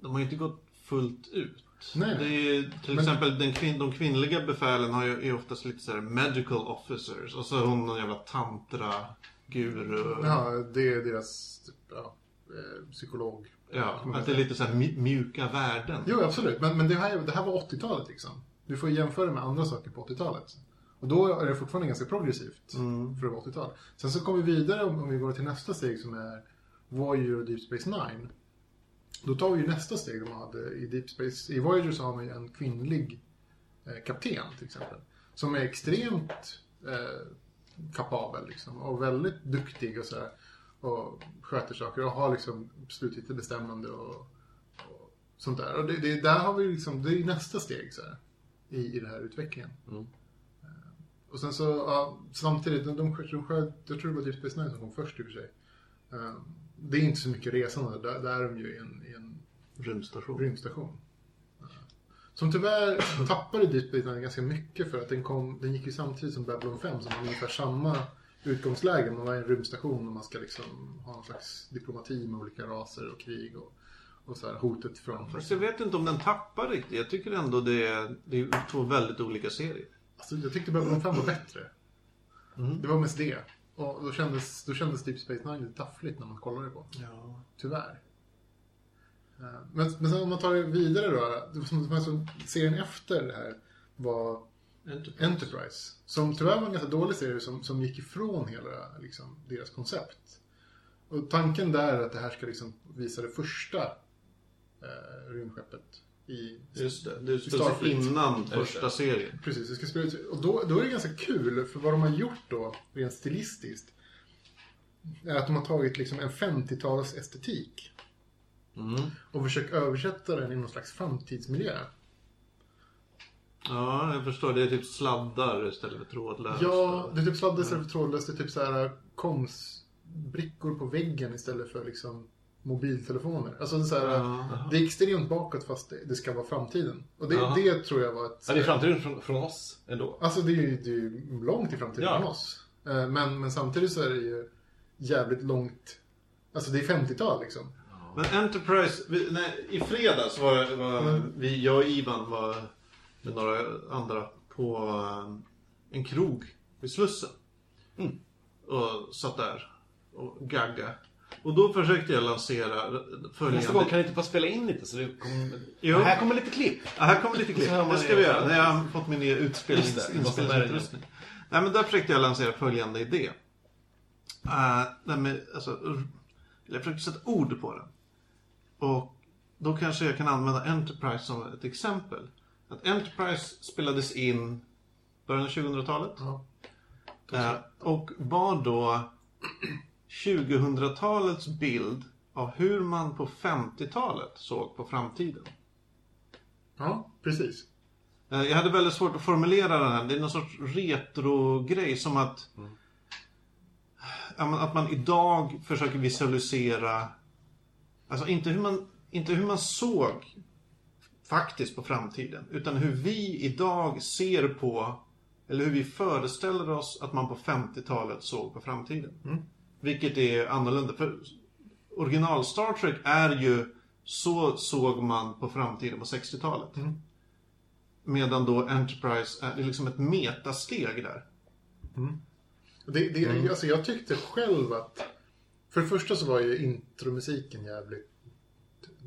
De har ju inte gått fullt ut. Nej, Det nej. är, till Men- exempel den kvin, de kvinnliga befälen har ju, är oftast lite såhär medical officers. Och så är hon någon jävla tantra-guru. Ja, det är deras typ, ja, eh, psykolog. Ja, att det är lite såhär mj- mjuka värden. Jo, absolut. Men, men det, här, det här var 80-talet liksom. Du får jämföra med andra saker på 80-talet. Och då är det fortfarande ganska progressivt Mm. för att vara 80-tal. Sen så kommer vi vidare om, om vi går till nästa steg som är Voyager och Deep Space Nine. Då tar vi ju nästa steg de hade i Deep Space. I Voyager så har man ju en kvinnlig eh, kapten till exempel. Som är extremt eh, kapabel liksom. Och väldigt duktig och sådär. Och sköter saker och har liksom det bestämmande och, och sånt där. Och det, det, där har vi liksom, det är nästa steg så här, i, i den här utvecklingen. Mm. Eh, Och sen så, ja, samtidigt, de, de, de sköt, jag tror det var Deep Space Nine som kom först i och för sig. Eh, Det är inte så mycket resande, där, där är de ju i en, i en Rymdstation. rymdstation. Som tyvärr tappade Deep Space Nine ganska mycket för att den, kom, den gick ju samtidigt som Babylon 5 som har ungefär samma utgångsläge. Man var i en rymdstation och man ska liksom ha någon slags diplomati med olika raser och krig och, och så här, hotet från... Fast jag vet inte om den tappar riktigt. Jag tycker ändå det är, det är två väldigt olika serier. Alltså, jag tyckte Babylon 5 var bättre. Mm. Det var mest det. Och då kändes, då kändes Deep Space Nine lite taffligt när man kollade på. Ja. Tyvärr. Eh, Men, men sen om man tar det vidare då. Det var som, som, serien efter det här var Enterprise. Som tyvärr var en ganska dålig serie som, som gick ifrån hela liksom, deras koncept. Och tanken där är att det här ska liksom visa det första eh, rymdskeppet i Just det. Det Starfleet. spelar sig innan första serien. Precis, det ska spela ut. Och då, då är det ganska kul, för vad de har gjort då, rent stilistiskt, är att de har tagit liksom en 50-tals estetik Mm. och försökt översätta den i någon slags framtidsmiljö. Ja, jag förstår. Det är typ sladdar istället för trådlöst. Ja, det är typ sladdar istället för trådlöst, det är typ så här komsbrickor på väggen istället för liksom mobiltelefoner. Alltså så här, Ja. det är extremt bakåt fast det, det ska vara framtiden. Och det, Ja. det tror jag var ett... Ja, det är framtiden från, från oss ändå. Alltså det är ju det är ju långt i framtiden Ja. från oss. Eh, Men, men samtidigt så är det ju jävligt långt... Alltså det är 50-tal liksom. Men Enterprise, vi, nej, i fredags var, var vi, jag och Ivan var med några andra på eh, en krog vid Slussen. Och satt där och gagga. Och då försökte jag lansera följande... Nästa gång kan ni inte bara spela in lite så det. Jo. Här kommer lite klipp. Ja, här kommer lite klipp. Det ska vi göra. När jag har fått min nya inspelningsutrustning. Nej, men där försökte jag lansera följande idé. Uh, nej, men, alltså, jag försökte sätta ord på den. Och då kanske jag kan använda Enterprise som ett exempel. Att Enterprise spelades in början av 2000-talet. Ja. Eh, och var då 2000-talets bild av hur man på 50-talet såg på framtiden. Ja, precis. Eh, Jag hade väldigt svårt att formulera den här. Det är någon sorts retro-grej som att... Men Att man idag försöker visualisera... Alltså inte hur man, inte hur man såg faktiskt på framtiden. Utan hur vi idag ser på... Eller hur vi föreställer oss att man på 50-talet såg på framtiden. Vilket är annorlunda. För original Star Trek är ju... Så såg man på framtiden på 60-talet. Medan då Enterprise är, det är liksom ett metasteg där. Det, det, alltså jag tyckte själv att... För det första så var ju intromusiken jävligt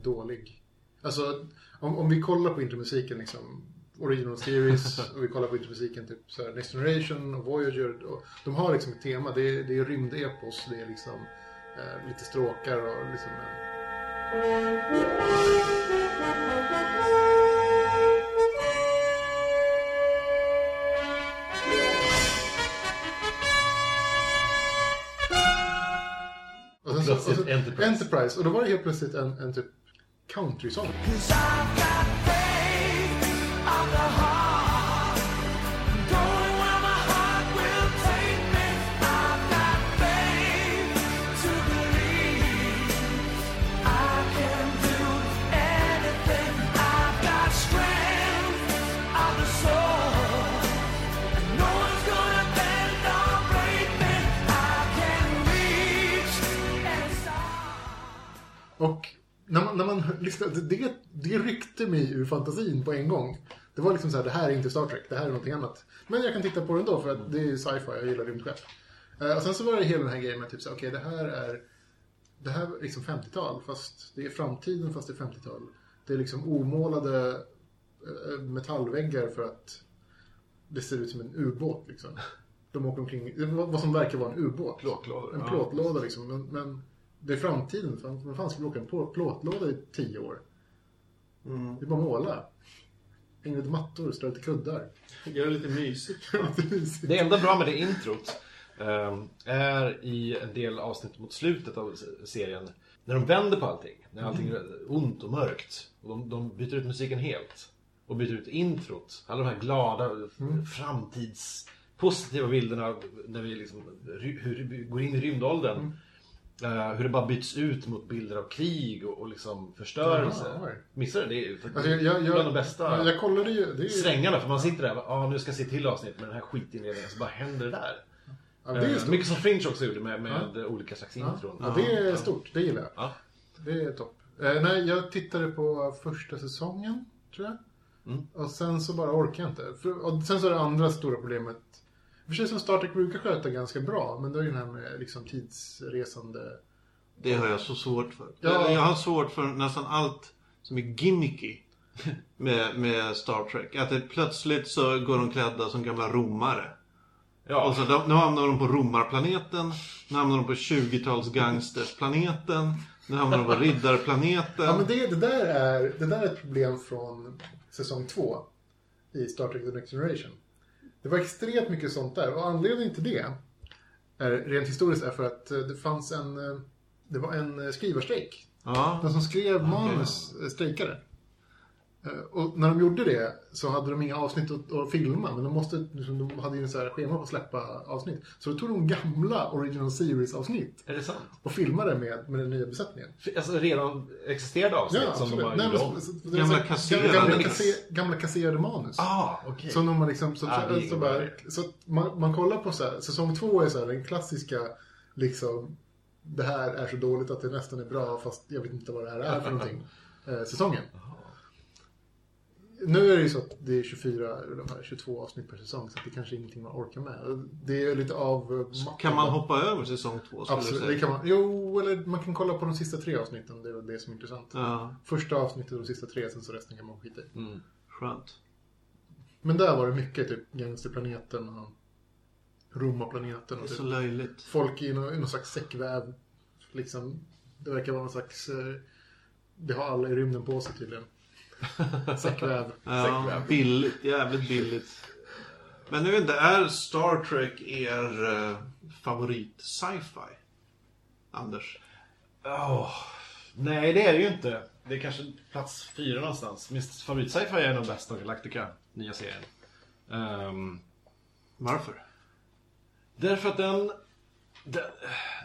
dålig. Alltså, om, om vi kollar på intromusiken liksom... Original Series och vi kollar på intromusiken typ så här, Next Generation och Voyager. Och, de har liksom ett tema. Det är, det är rymdepos. Det är liksom eh, lite stråkar och liksom en... Och sen och Enterprise. Enterprise. Och då var det helt plötsligt en, en typ country-sång. När man, när man lyssnade, det, det ryckte mig ur fantasin på en gång. Det var liksom så här, det här är inte Star Trek, det här är någonting annat. Men jag kan titta på det ändå för att det är sci-fi, jag gillar rymdskepp. Eh, och sen så var det hela den här grejen med typ så okej det här är det här är liksom 50-tal, fast det är framtiden fast det är 50-tal. Det är liksom omålade eh, metallväggar för att det ser ut som en ubåt liksom. De åker omkring, vad som verkar vara en ubåt. Plåtlådor, En plåtlåda liksom. Men, men det är framtiden. Fan, Vem fan skulle åka en plå- plåtlåda i tio år? Mm. Det är bara måla. Hänga lite mattor, strö lite kuddar. Gör det lite mysigt. Det enda bra med det introt ehm, är i en del avsnitt mot slutet av se- serien. När de vänder på allting. När allting är ont och mörkt. Och de, de byter ut musiken helt. Och byter ut introt. Alla de här glada, framtids positiva bilderna när vi liksom, hur vi går in i rymdåldern. Eh, hur det bara byts ut mot bilder av krig och, och liksom förstörelse. Oj. Missar du det? Är ju Alltså, jag, jag, bland de bästa jag, kollade ju. Det är svängarna. För man sitter där och bara, ah, nu ska jag se till avsnitt med den här skitinledningen. Så bara händer det där. ja, det är Eh, stort. mycket som Fringe också gjorde med, med olika slags Ja, intron. ja, det är stort. Det gillar jag. Ja. Det är topp. Eh, nej, jag tittade på första säsongen, tror jag. Mm. Och sen så bara orkar jag inte. För, och sen så är det andra stora problemet. För sig som Star Trek brukar sköta ganska bra, men det är ju den här med liksom tidsresande... Det har jag så svårt för. Ja. Jag har svårt för nästan allt som är gimmicky med, med Star Trek. Att det plötsligt så går de klädda som gamla romare. Ja. Och så då, nu hamnar de på romarplaneten. Nu hamnar de på 20-tals gangstersplaneten. Nu hamnar de på riddarplaneten. Ja, men det, det, där är, det där är ett problem från säsong två i Star Trek The Next Generation. Det var extremt mycket sånt där och anledningen till det är, rent historiskt är för att eh, det fanns en, eh, det var en eh, skrivarstrejk. Ja. De som skrev manus strejkade. Eh, Och när de gjorde det så hade de inga avsnitt att, att filma, men de, måste, liksom, de hade ju en så här schema på att släppa avsnitt. Så då tog de gamla Original Series-avsnitt Är det sant? och filmade med, med den nya besättningen. Alltså redan existerande avsnitt som de har Nej, gjort men det Gamla kasserade gamla, kasse- gamla kasserade manus. Ah, okej. Så när man liksom, så, Ah, så, bara, så man, man kollar på så här, säsong två är så här, den klassiska liksom det här är så dåligt att det nästan är bra fast jag vet inte vad det här är för någonting. Eh, säsongen. Nu är det ju så att det är 24, eller de här 22 avsnitt per säsong så det kanske är ingenting man orkar med. Det är lite av... Kan man hoppa över säsong två? Absolut, det kan man. Jo, eller man kan kolla på de sista tre avsnitten. Det är väl det som är intressant. Ja, Första avsnittet och de sista tre, sen så resten kan man skita i. Mm. skönt. Men där var det mycket typ Gangsterplaneten och Roma-planeten. Det Och är så typ löjligt. folk i någon, i någon slags säckväv. Liksom, det verkar vara någon slags... Eh, det har alla i rymden på sig tydligen. Säckväv. Ja, billigt. Jävligt billigt. Men nu inte, är Star Trek er eh, favorit sci-fi? Anders? Åh, nej, det är det ju inte. Det är kanske plats fyra någonstans. Min favorit sci-fi är nog Best of Galactica, nya serien. Ehm, Varför? därför att den, den...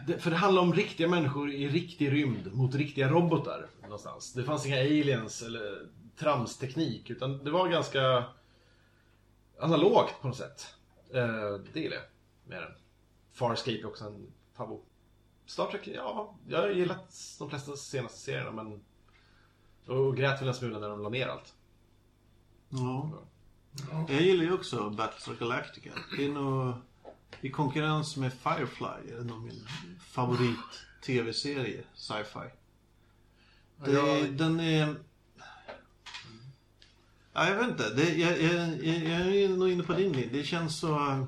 det- För det handlar om riktiga människor i riktig rymd mot riktiga robotar någonstans. Det fanns inga aliens eller tramsteknik, utan det var ganska analogt på något sätt. Eh, det gillar jag med den. Farscape är också en favorit. Star Trek, ja, jag har gillat de flesta senaste serierna men... Och grät väl en smula när de la ner allt. Ja. Jag gillar ju också Battlestar Galactica. Det är nog... I konkurrens med Firefly är det nog min favorit tv-serie, sci-fi. Det, Jag- Den är... Ja, jag vet inte. Det, jag, jag, jag, jag är nog inne på din linje. Det känns så... eh,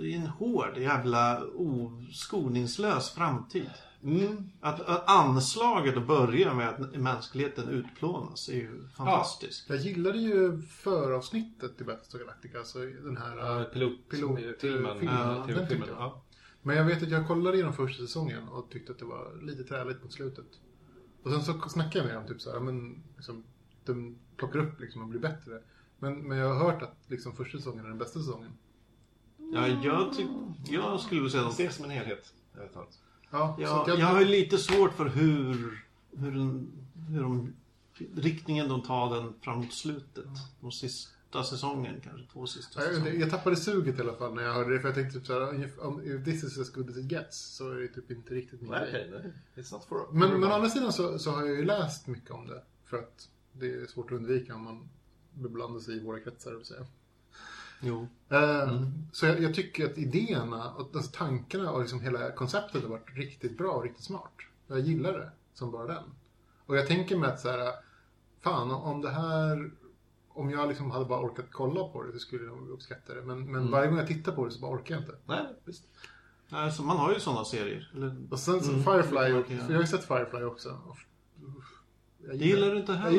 i en hård, jävla oskoningslös framtid. Mm. Att, att anslaget att börja med att mänskligheten utplånas är ju fantastiskt. Jag gillade ju föravsnittet till Battlestar Galactica. Alltså den här... Ja, pilot, Pilot- filmen, filmen, ja, den TV-filmen. tyckte jag. Ja. Men jag vet att jag kollade igenom första säsongen och tyckte att det var lite träligt mot slutet. Och sen så snackade jag med dem typ så här, men liksom, de plockar upp liksom och blir bättre. Men, men jag har hört att liksom första säsongen är den bästa säsongen. Ja, jag, tyck, jag skulle vilja säga Jag att det som en helhet. talat. Ja, så Ja, att jag, jag har ju lite svårt för hur, hur, den, hur de, riktningen de tar den framåt slutet. De sista säsongen, kanske två sista jag, jag, jag tappade suget i alla fall när jag hörde det. För jag tänkte typ så här, ungefär, om this is as good as it gets så är det typ inte riktigt min Nej, grej. okej. nej. It's not for Men, men å andra sidan så, så har jag ju läst mycket om det. För att det är svårt att undvika om man beblandar sig i våra kretsar, vill säga. Jo. Eh, Så jag, jag tycker att idéerna, och alltså tankarna och liksom hela konceptet har varit riktigt bra och riktigt smart. Jag gillar det som bara den. Och jag tänker mig att så här, fan om det här, om jag liksom hade bara orkat kolla på det så skulle jag uppskatta det. Men, men varje gång jag tittar på det så bara orkar jag inte. Nej, visst. Alltså, man har ju sådana serier. Eller, Och sen så Mm, Firefly, för jag har ju sett Firefly också. Jag det gillar du inte heller.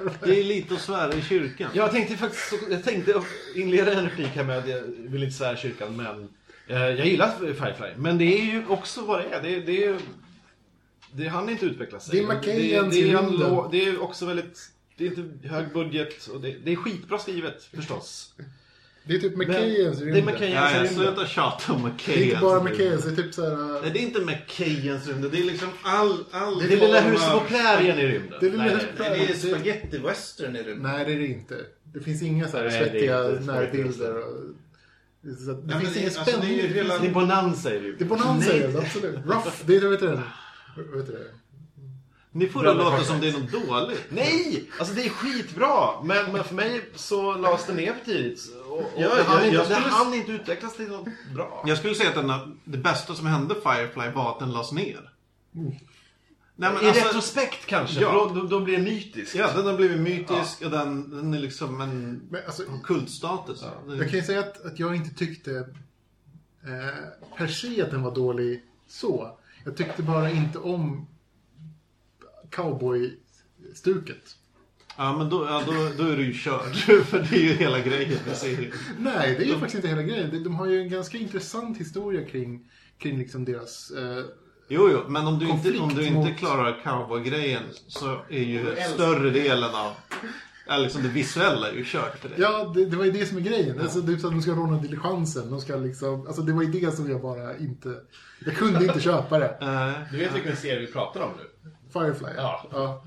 inte. Det är lite att svära i kyrkan. Jag tänkte faktiskt jag tänkte inleda en replik här med att jag vill inte svära i kyrkan, men eh, jag gillar Firefly. Men det är ju också vad det är. Det, det, är- det han inte utveckla sig. Det är McKayans det, det, i är rymden. lo- det är också väldigt... Det är inte hög budget och det, det är skitbra skrivet förstås. Det är typ Men- McKayans det är rymden. Jag rymden. sluta tjata om Det McKay. är inte bara McKayans, det är typ såhär... Nej, det är inte McKayans rymden. Det är liksom all... all Det är lilla huset på prärien i rymden. Det är lilla huset på det är Det- spaghetti western i rymden. Nej, det är det inte. Det finns inga så här Nej, det är svettiga närbilder. Så det Ja, finns det- ingen alltså, det är spänning. ju det, hela- finns, Det är bonanza i rymden. det är bonanza i det, absolut. Rough, det är, vet du det? Vet du det? Ni får det låta som det är något dåligt. Nej! Alltså det är skitbra! Men, men för mig så lades det ner för tidigt. Och, och Ja, det hann jag- inte, jag skulle- inte utvecklas till något bra. Jag skulle säga att den, det bästa som hände Firefly var att den lades ner. Nej, men I alltså, retrospekt kanske, Ja. då, då, blir det mytiskt. Ja, den har blivit mytisk och den, den är liksom en Men alltså, en kultstatus. jag kan ju säga att, att jag inte tyckte eh, per se att den var dålig så. Jag tyckte bara inte om cowboy-stuket. Ja, men då, ja, då, då är du ju körd. För det är ju hela grejen med serien. Nej, det är ju faktiskt inte hela grejen. De, de har ju en ganska intressant historia kring, kring liksom deras... Eh, Jo, jo, men om du inte, om du inte mot- klarar cowboy-grejen så är ju större delen av... Ja, liksom det visuella är ju kört för dig. Ja, det, det var ju det som är grejen. Alltså, det är så att de ska råna diligensen. De ska liksom, alltså, det var ju det som jag bara inte... Jag kunde inte köpa det. Du vet vilken serie vi pratar om nu? Firefly, Ja. ja.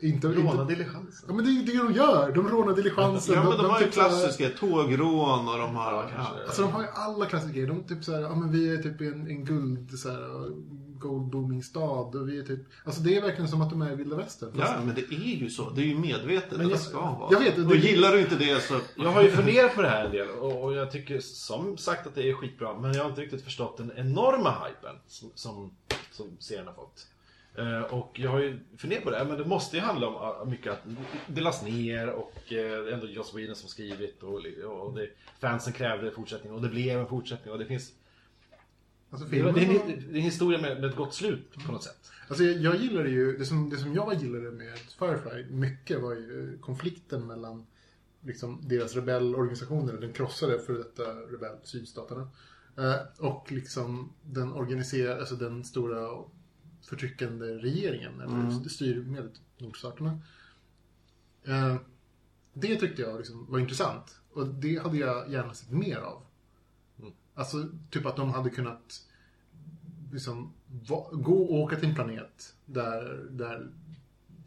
inte... Råna inte diligensen. ja, men det är ju det de gör. De rånar diligensen. Ja, men de har ju typ så här- klassiska tågrån och de har... Ja, kanske. Alltså de har ju alla klassiska grejer. De typ såhär, ja men vi är typ i en, en guld, såhär, gold booming stad och vi är typ, alltså det är verkligen som att de är i vilda västern. Ja, men det är ju så. Det är ju medvetet Men att jag- det ska vara jag vet, så. det- Och gillar du inte det så... Jag har ju funderat på det här en del och, och jag tycker som sagt att det är skitbra men jag har inte riktigt förstått den enorma hypen som, som, som serien har fått. Eh, och jag har ju funderat på det, men det måste ju handla om ah, mycket att det lades ner och eh, det är ändå Joss Whedon som skrivit och, det, fansen krävde fortsättning och det blev en fortsättning och det finns Alltså, det, är- det, är, en- det är en historia med, med ett gott slut på något sätt. Alltså jag, jag gillade ju, det som, det som jag gillade med Firefly mycket var ju konflikten mellan liksom, deras rebellorganisationer, den krossade för detta rebell, sydstaterna. Eh, och liksom den organiserade, alltså den stora förtryckande regeringen, eller Mm. styrmedlet, nordstaterna. Eh, det tyckte jag liksom var intressant. Och det hade jag gärna sett mer av. Alltså, typ att de hade kunnat liksom, va, gå och åka till en planet där, där,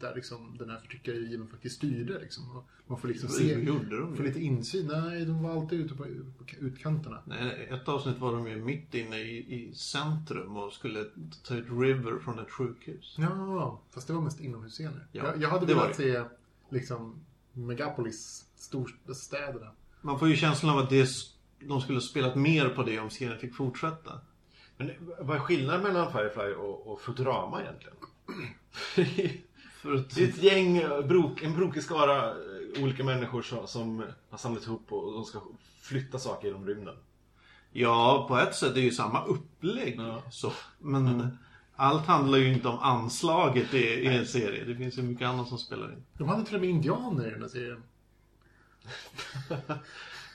där liksom den här förtryckarregimen faktiskt styrde. Liksom. Och man får liksom se, gjorde de få ju. lite insyn. Nej, de var alltid ute på, på utkanterna. Nej, Ett avsnitt var de ju mitt inne i, i centrum och skulle ta ut River från ett sjukhus. Ja, fast det var mest inomhusscener. Ja, jag, jag hade velat se liksom Megapolis, storstäderna. Man får ju känslan av att det, de skulle ha spelat mer på det om serien fick fortsätta. Men vad är skillnaden mellan Firefly och, och Futurama egentligen? För att, Det är ett gäng, eh, brok, en brokig skara eh, olika människor som, som har samlats ihop och de ska flytta saker genom rymden. ja, på ett sätt är det ju samma upplägg. Ja. Så. Men allt handlar ju inte om anslaget i, i en serie. Det finns ju mycket annat som spelar in. De hade till och med indianer i den här serien.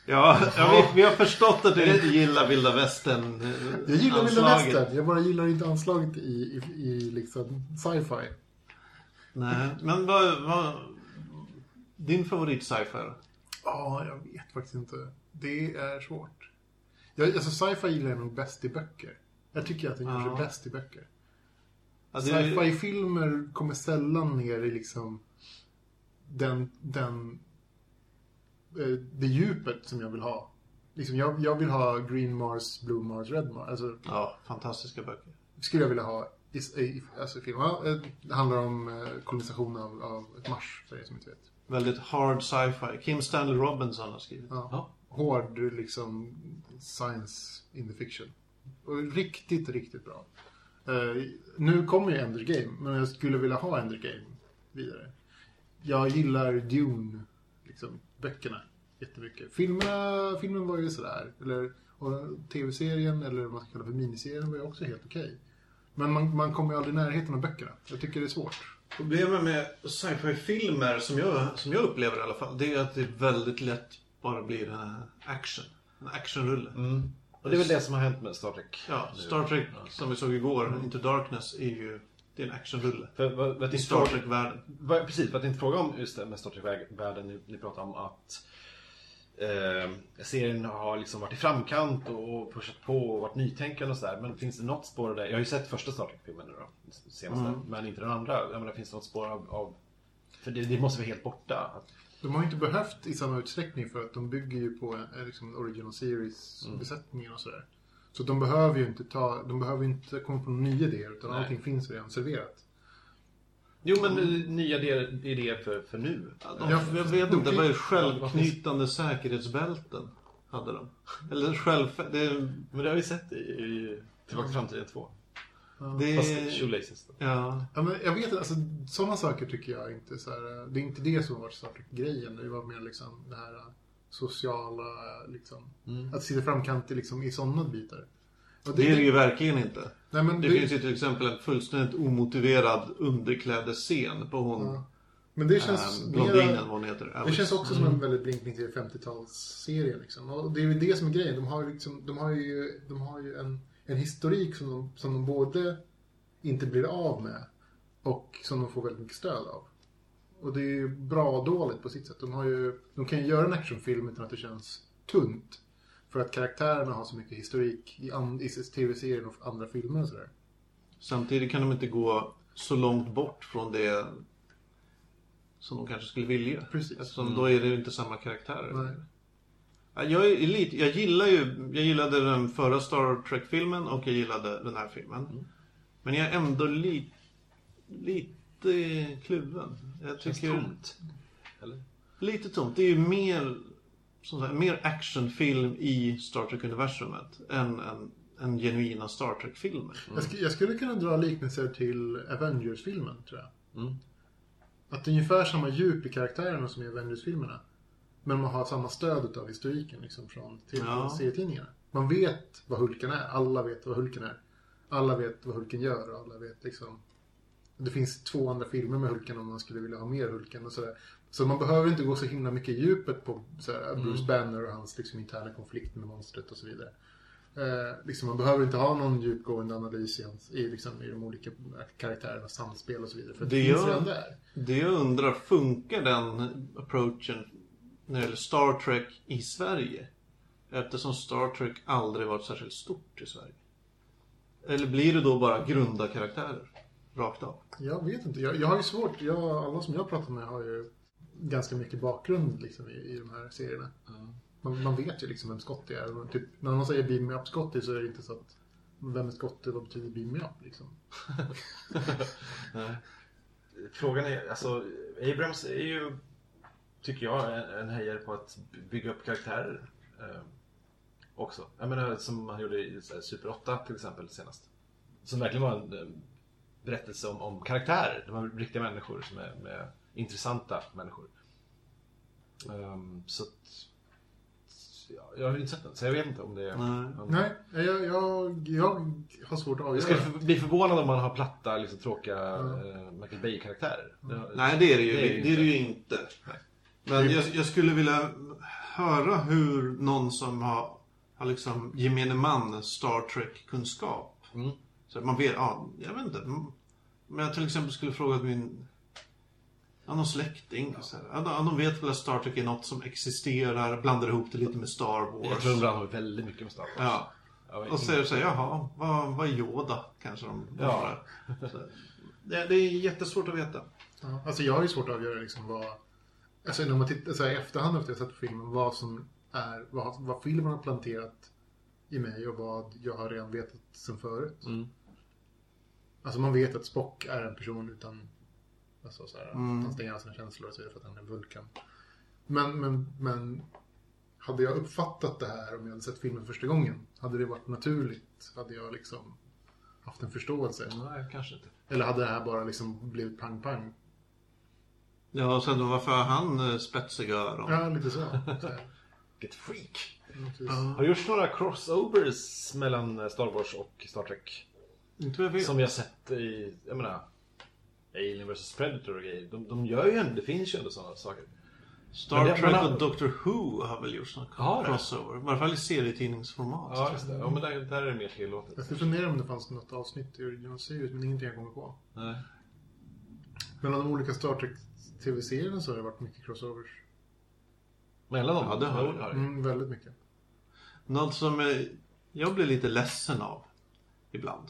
Ja, ja vi, vi har förstått att du inte gillar vilda västern eh, Jag gillar vilda västern, jag bara gillar inte anslaget i, i, i liksom sci-fi. Nej, men vad, vad... Din favorit sci-fi? Ja, jag vet faktiskt inte. Det är svårt. Jag, alltså sci-fi gillar jag nog bäst i böcker. Jag tycker att den Ja. bäst i böcker. Ja, det- Sci-fi-filmer kommer sällan ner i liksom den, den eh, det djupet som jag vill ha. Liksom jag, jag vill ha Green Mars, Blue Mars, Red Mars. Alltså, Ja, fantastiska böcker. skulle jag vilja ha i, i alltså, film. Ja, eh, det handlar om eh, kolonisation av, av ett Mars, för er som inte vet. Väldigt hard sci-fi. Kim Stanley Robinson har skrivit. Ja. Ja. Hård liksom science in the fiction. Och riktigt, riktigt bra. Eh, nu kommer ju Ender Game, men jag skulle vilja ha Ender Game vidare. Jag gillar Dune, liksom, böckerna jättemycket. Filmerna, filmen var ju sådär. Eller, tv-serien, eller vad man ska kalla för miniserien, var ju också helt okej. Men man, man kommer ju aldrig i närheten av böckerna. Jag tycker det är svårt. Problemet med sci-fi-filmer, som jag, som jag upplever i alla fall, det är att det väldigt lätt bara blir en action. En actionrulle. Och det är väl det som har hänt med Star Trek. Ja. Star Trek, Ja. som vi såg igår, Into Darkness, är ju... Det är en actionrulle. För, vad, vad I Star Trek-världen. vad- Precis, för att inte fråga om just det med Star Trek-världen. Ni, ni pratar om att eh, serien har liksom varit i framkant och pushat på och varit nytänkande och sådär. Men finns det något spår det? Jag har ju sett första Star Trek-filmen nu då, senaste, Mm. men inte den andra. Jag menar, finns det något spår av... av för det, det måste vara helt borta. De har ju inte behövt i samma utsträckning för att de bygger ju på eh, liksom, original series-besättningen och sådär. Så de behöver ju inte ta, de behöver inte komma på nya idéer utan Nej. allting finns redan serverat. Jo, men nya idéer, för, för nu. Ja, de, Ja, jag vet de- inte, vad är Ja, självknytande säkerhetsbälten? Hade de. Eller själv... Det, Men det har vi sett i, i Tillbaka till framtiden 2. det, Fast shoelaces. då. ja, Ja, men jag vet inte, alltså sådana saker tycker jag inte så här, Det är inte det som har varit Star Trek-grejen. Det var mer liksom det här eh, sociala, eh, liksom. Mm. Att sitta framkant i, liksom, i sådana bitar. Och det är det ju verkligen inte. Nej, men Det det, finns ju till exempel en fullständigt omotiverad underklädesscen på hon... ja. men det känns äh, mera- blondinen, vad hon heter. Det känns också som en väldigt blinkning till 50-talsserien. Liksom. Och det är ju det som är grejen. De har ju, liksom, de har ju, de har ju en, en historik som de, som de både inte blir av med och som de får väldigt mycket stöd av. Och det är ju bra och dåligt på sitt sätt. De, har ju, de kan ju göra en actionfilm utan att det känns tunt. För att karaktärerna har så mycket historik i, i tv-serien och andra filmer och sådär. Samtidigt kan de inte gå så långt bort från det som de kanske skulle vilja. Precis. Eftersom då är det ju inte samma karaktärer. Nej. Ja, Jag, är lite, jag gillar ju, jag gillade den förra Star Trek-filmen och jag gillade den här filmen. Men jag är ändå li, lite kluven. Jag Känns tycker, tomt. Eller? Lite tomt. Det är ju mer, som sagt, mer actionfilm i Star Trek-universumet än en, en genuina Star Trek-filmer. Jag, sk- jag skulle kunna dra liknelser till Avengers-filmen, tror jag. Mm. Att det är ungefär samma djup i karaktärerna som i Avengers-filmerna. Men man har samma stöd av historiken liksom, från till Ja. serietidningarna. Man vet vad Hulken är. Alla vet vad Hulken är. Alla vet vad Hulken gör och alla vet liksom... Det finns två andra filmer med Hulken om man skulle vilja ha mer Hulken och sådär. Så man behöver inte gå så himla mycket i djupet på sådär, Bruce Banner och hans liksom, interna konflikt med monstret och så vidare. Eh, liksom, man behöver inte ha någon djupgående analys i, hans, i, liksom, i de olika karaktärernas samspel och så vidare. För det, Det finns gör- redan där. Det jag undrar, funkar den approachen när det gäller Star Trek i Sverige? Eftersom Star Trek aldrig varit särskilt stort i Sverige. Eller blir det då bara grunda karaktärer? Rakt av. Jag vet inte. Jag, jag har ju svårt. Jag, alla som jag pratar med har ju ganska mycket bakgrund liksom, i, i de här serierna. Man, man vet ju liksom vem Scotty är. Typ, när man säger Beam Me Up Scotty så är det inte så att vem är Scotty? Vad betyder Beam Me Up? Liksom? Frågan är, alltså Abrams är ju, tycker jag, en, en hejare på att bygga upp karaktärer. Eh, också. Jag menar som han gjorde i Super 8 till exempel senast. Som verkligen var en eh, berättelse om, om karaktärer. Det var riktiga människor som är med, intressanta människor. Ehm, så att, ja, jag har inte sett den, så jag vet inte om det är... Nej. om- Nej, jag, jag, jag har svårt att Jag skulle avgöra. bli förvånad om man har platta, liksom, tråkiga eh, Michael Bay-karaktärer. Det- Nej, det är det ju, Det är det det är det ju inte. Men jag, jag skulle vilja höra hur någon som har, har liksom gemene man Star Trek-kunskap. Mm. Så man vet, ja, jag vet inte. Mm. Men jag till exempel skulle fråga min Ja, någon släkting. Så här. Ja, de- vet väl att Star Trek är något som existerar, blandar ihop det lite med Star Jag Wars. tror de brann har väldigt mycket med Star Wars. Ja. Ja, Och så är det så här, jaha, vad, vad är Yoda? Kanske de Ja. Det, det är jättesvårt att veta. Ja, alltså jag har ju svårt att avgöra liksom vad... Alltså när man tittar så här, i efterhand efter att jag sett filmen, vad som är... Vad, vad filmen har planterat i mig och vad jag har redan vetat sen förut. Mm. Alltså man vet att Spock är en person utan... Alltså så här, Mm. att han stänger av sina känslor och så vidare för att han är en vulkan. Men, men, men... Hade jag uppfattat det här om jag hade sett filmen första gången, hade det varit naturligt? Hade jag liksom haft en förståelse? Nej, kanske inte. Eller hade det här bara liksom blivit pang-pang? Ja, och sen varför har han eh, spetsiga öron? Ja, lite så. så. Vilket freak. Ja. Har gjorts några crossovers mellan Star Wars och Star Trek? Inte vad jag vet. Som har sett i, jag menar, Alien vs Predator och grejer. De, de gör ju ändå, det finns ju ändå sådana saker. Star det- Trek och Doctor Who har väl gjort Har det? crossover. I varje fall i serietidningsformat. Ja, just det. Ja, men där, där är det mer tillåtet. Jag skulle fundera om det fanns något avsnitt i Original Series, men ingenting jag kommer på. Nej. Mellan de olika Star Trek TV-serierna så har det varit mycket crossovers. Mellan dem? Ja, det har det. Mm, väldigt mycket. Något som eh, jag blir lite ledsen av ibland.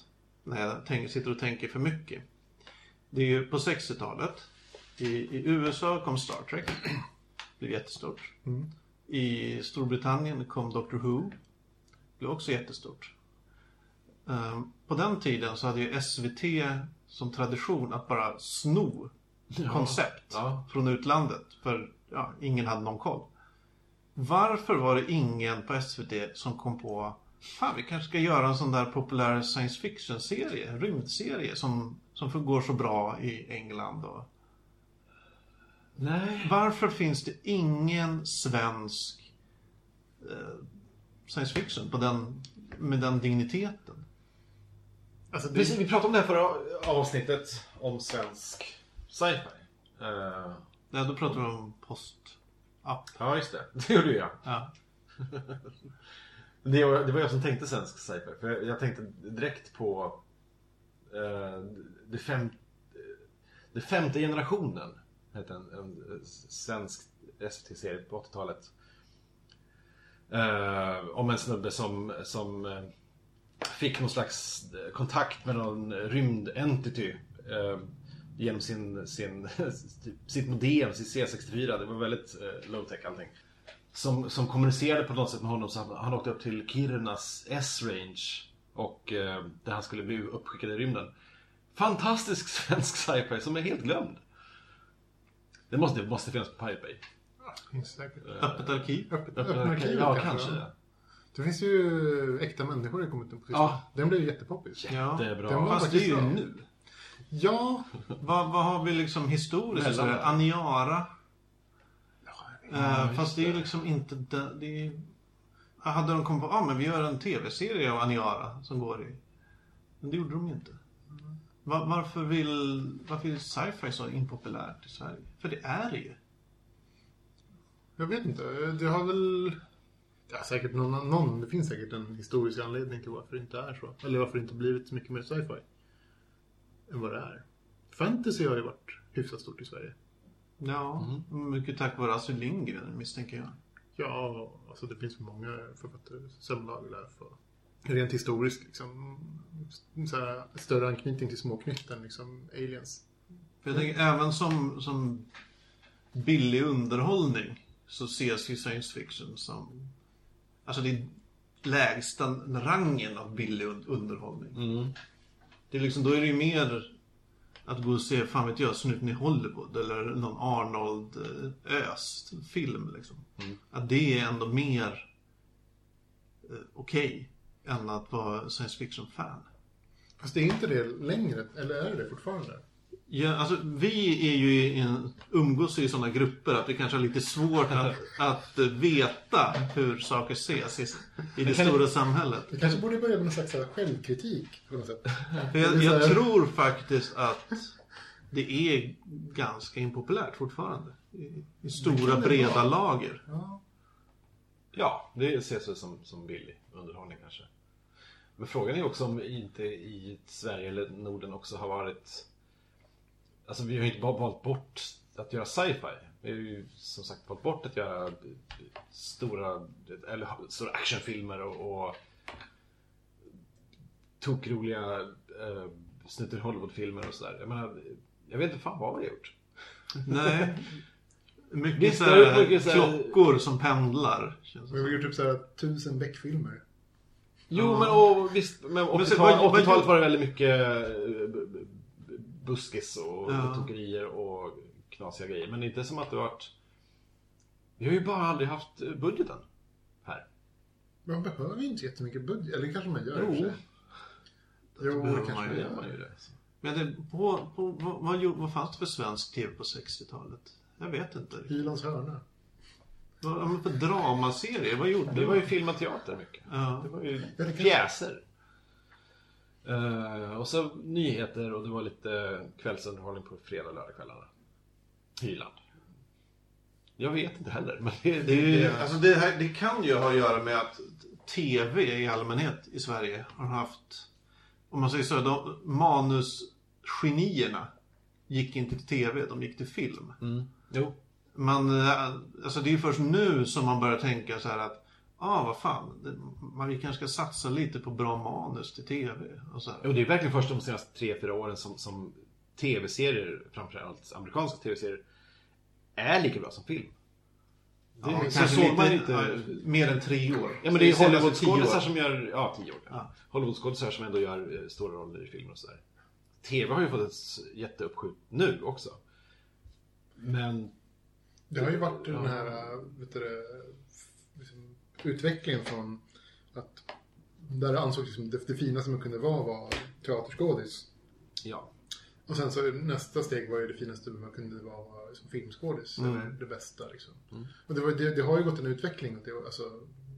När jag tänker, sitter och tänker för mycket. Det är ju på 60-talet. I, I USA kom Star Trek. Blev jättestort. Mm. I Storbritannien kom Doctor Who. Blev också jättestort. Ehm, på den tiden så hade ju SVT som tradition att bara sno koncept Ja. från utlandet. För ja, ingen hade någon koll. Varför var det ingen på SVT som kom på Fan, vi kanske ska göra en sån där populär science fiction-serie, rymdserie som, som går så bra i England och... Nej. Varför finns det ingen svensk eh, science fiction på den, med den digniteten? Alltså, det, Precis, vi pratade om det här förra avsnittet om svensk sci-fi. Eh, Ja, då pratar vi om post... Ja. ja, just det. Det gjorde jag. ja. Det var, det var jag som tänkte svensk sci-fi. För jag, tänkte direkt på eh, det, fem, det femte generationen. Hette en, en svensk SVT-serie på 80-talet. Eh, om en snubbe som, som eh, fick någon slags eh, kontakt med någon rymdentity. Eh, genom sin, sin, typ sitt modem, sin C64. Det var väldigt eh, low-tech allting. Som, som kommunicerade på något sätt med honom så han, han åkte upp till Kirunas S-range. Och eh, där han skulle bli uppskickad i rymden. Fantastisk svensk sci-fi som är helt glömd. Det måste, det måste finnas på Pirate Bay. Finns säkert. Öppet arkiv. Öppet, öppna arkivet Ja, kanske. ja. Det finns ju äkta människor det kommit upp på Ja. Den blev ju jättepoppis. Ja. Jättebra. Den var Fast det är ju nu. Ja, Vad, vad har vi liksom historiskt? Mellan- Aniara. Ja, Eh, fast det är ju liksom inte... Det, det är... Hade de kommit på ah, men vi gör en tv-serie av Aniara som går i... Men det gjorde de ju inte. Va- varför vill, varför är sci-fi så impopulärt i Sverige? För det är det ju. jag vet inte. Det har väl... Ja, säkert någon, någon. Det finns säkert en historisk anledning till varför det inte är så. Eller varför det inte blivit så mycket mer sci-fi. Än vad det är. Fantasy har ju varit hyfsat stort i Sverige. Ja, mycket tack vare Astrid Lindgren misstänker jag. Ja, alltså det finns många författare som där för rent historiskt liksom. Så här, större anknytning till småknytt än liksom aliens. För jag tänker även som, som billig underhållning så ses ju science fiction som... Alltså det är lägsta rangen av billig un- underhållning. Mm. Det är liksom, då är det ju mer att gå och se, fan vet jag, Snuten i Hollywood eller någon Arnold eh, Öst-film liksom. Att det är ändå mer eh, okej än att vara science fiction-fan. Fast det är inte det längre, eller är det det fortfarande? Ja, alltså vi är ju i en, umgås i sådana grupper att det kanske är lite svårt att, att veta hur saker ses i, i det stora samhället. Vi kanske borde börja med någon slags så här självkritik på något sätt. För jag, jag tror faktiskt att det är ganska impopulärt fortfarande. I, i stora breda vara. lager. Ja. Ja, det ses väl som, som billig underhållning kanske. Men frågan är också om inte i Sverige eller Norden också har varit... Alltså vi har ju inte bara valt bort att göra sci-fi. Vi har ju som sagt valt bort att göra stora, eller stora actionfilmer och, och tokroliga eh, snutter Hollywood-filmer och sådär. Jag menar, jag vet inte fan vad vi har gjort. Nej. Mycket, Visst, så här, mycket så här- klockor som pendlar. Vi har gjort typ så här tusen Beck-filmer. Jo, men och, visst, men Men så 80-talet vad- vad- 80-talet var det väldigt mycket eh, buskis och Ja. tokerier och knasiga grejer. Men inte som att det varit... Vi har ju bara aldrig haft eh, budgeten här. Man behöver inte jättemycket budget. Eller kanske man gör Jo. sig. Jo, det kanske man. Det gör gör. man ju det. Men det, på, på, vad, vad, vad fanns det för svensk tv på 60-talet? Jag vet inte. Hylands hörna. Vad ja, men för dramaserier? Vad gjorde Det var ju film och teater mycket. Ja. Det var ju Ja, det pjäser. Eh, och så nyheter och det var lite kvällsunderhållning på fredag och lördagskvällarna. Hyland. Jag vet inte heller, men det, det, Det, alltså det, här, det kan ju ha att göra med att TV i allmänhet i Sverige har haft, om man säger så, de, manusgenierna gick inte till TV, de gick till film. mm. Jo. Man, eh, alltså det är först nu som man börjar tänka så här att ah, vad fan, det, man vi kanske ska satsa lite på bra manus till TV. Och så här. Jo, det är verkligen först de senaste tre, fyra åren som, som tv-serier, framförallt amerikanska tv-serier, är lika bra som film. Det, Ja, så kanske såg man inte... ja, mer än tre år. Ja men det är Hollywoodskådisar som gör, ja tio år. Ja. Hollywoodskådisar som ändå gör eh, stora roller i filmer och sådär. TV har ju fått ett jätteuppskjut nu också. Men, Det har ju varit den här äh, vet du, det, utvecklingen från att där det ansågs liksom det, det finaste man kunde vara var teaterskådis. ja. Och sen så nästa steg var ju det finaste man kunde vara var liksom filmskådis. Mm. Eller det bästa liksom. Och det, var, det, det har ju gått en utveckling åt det, alltså,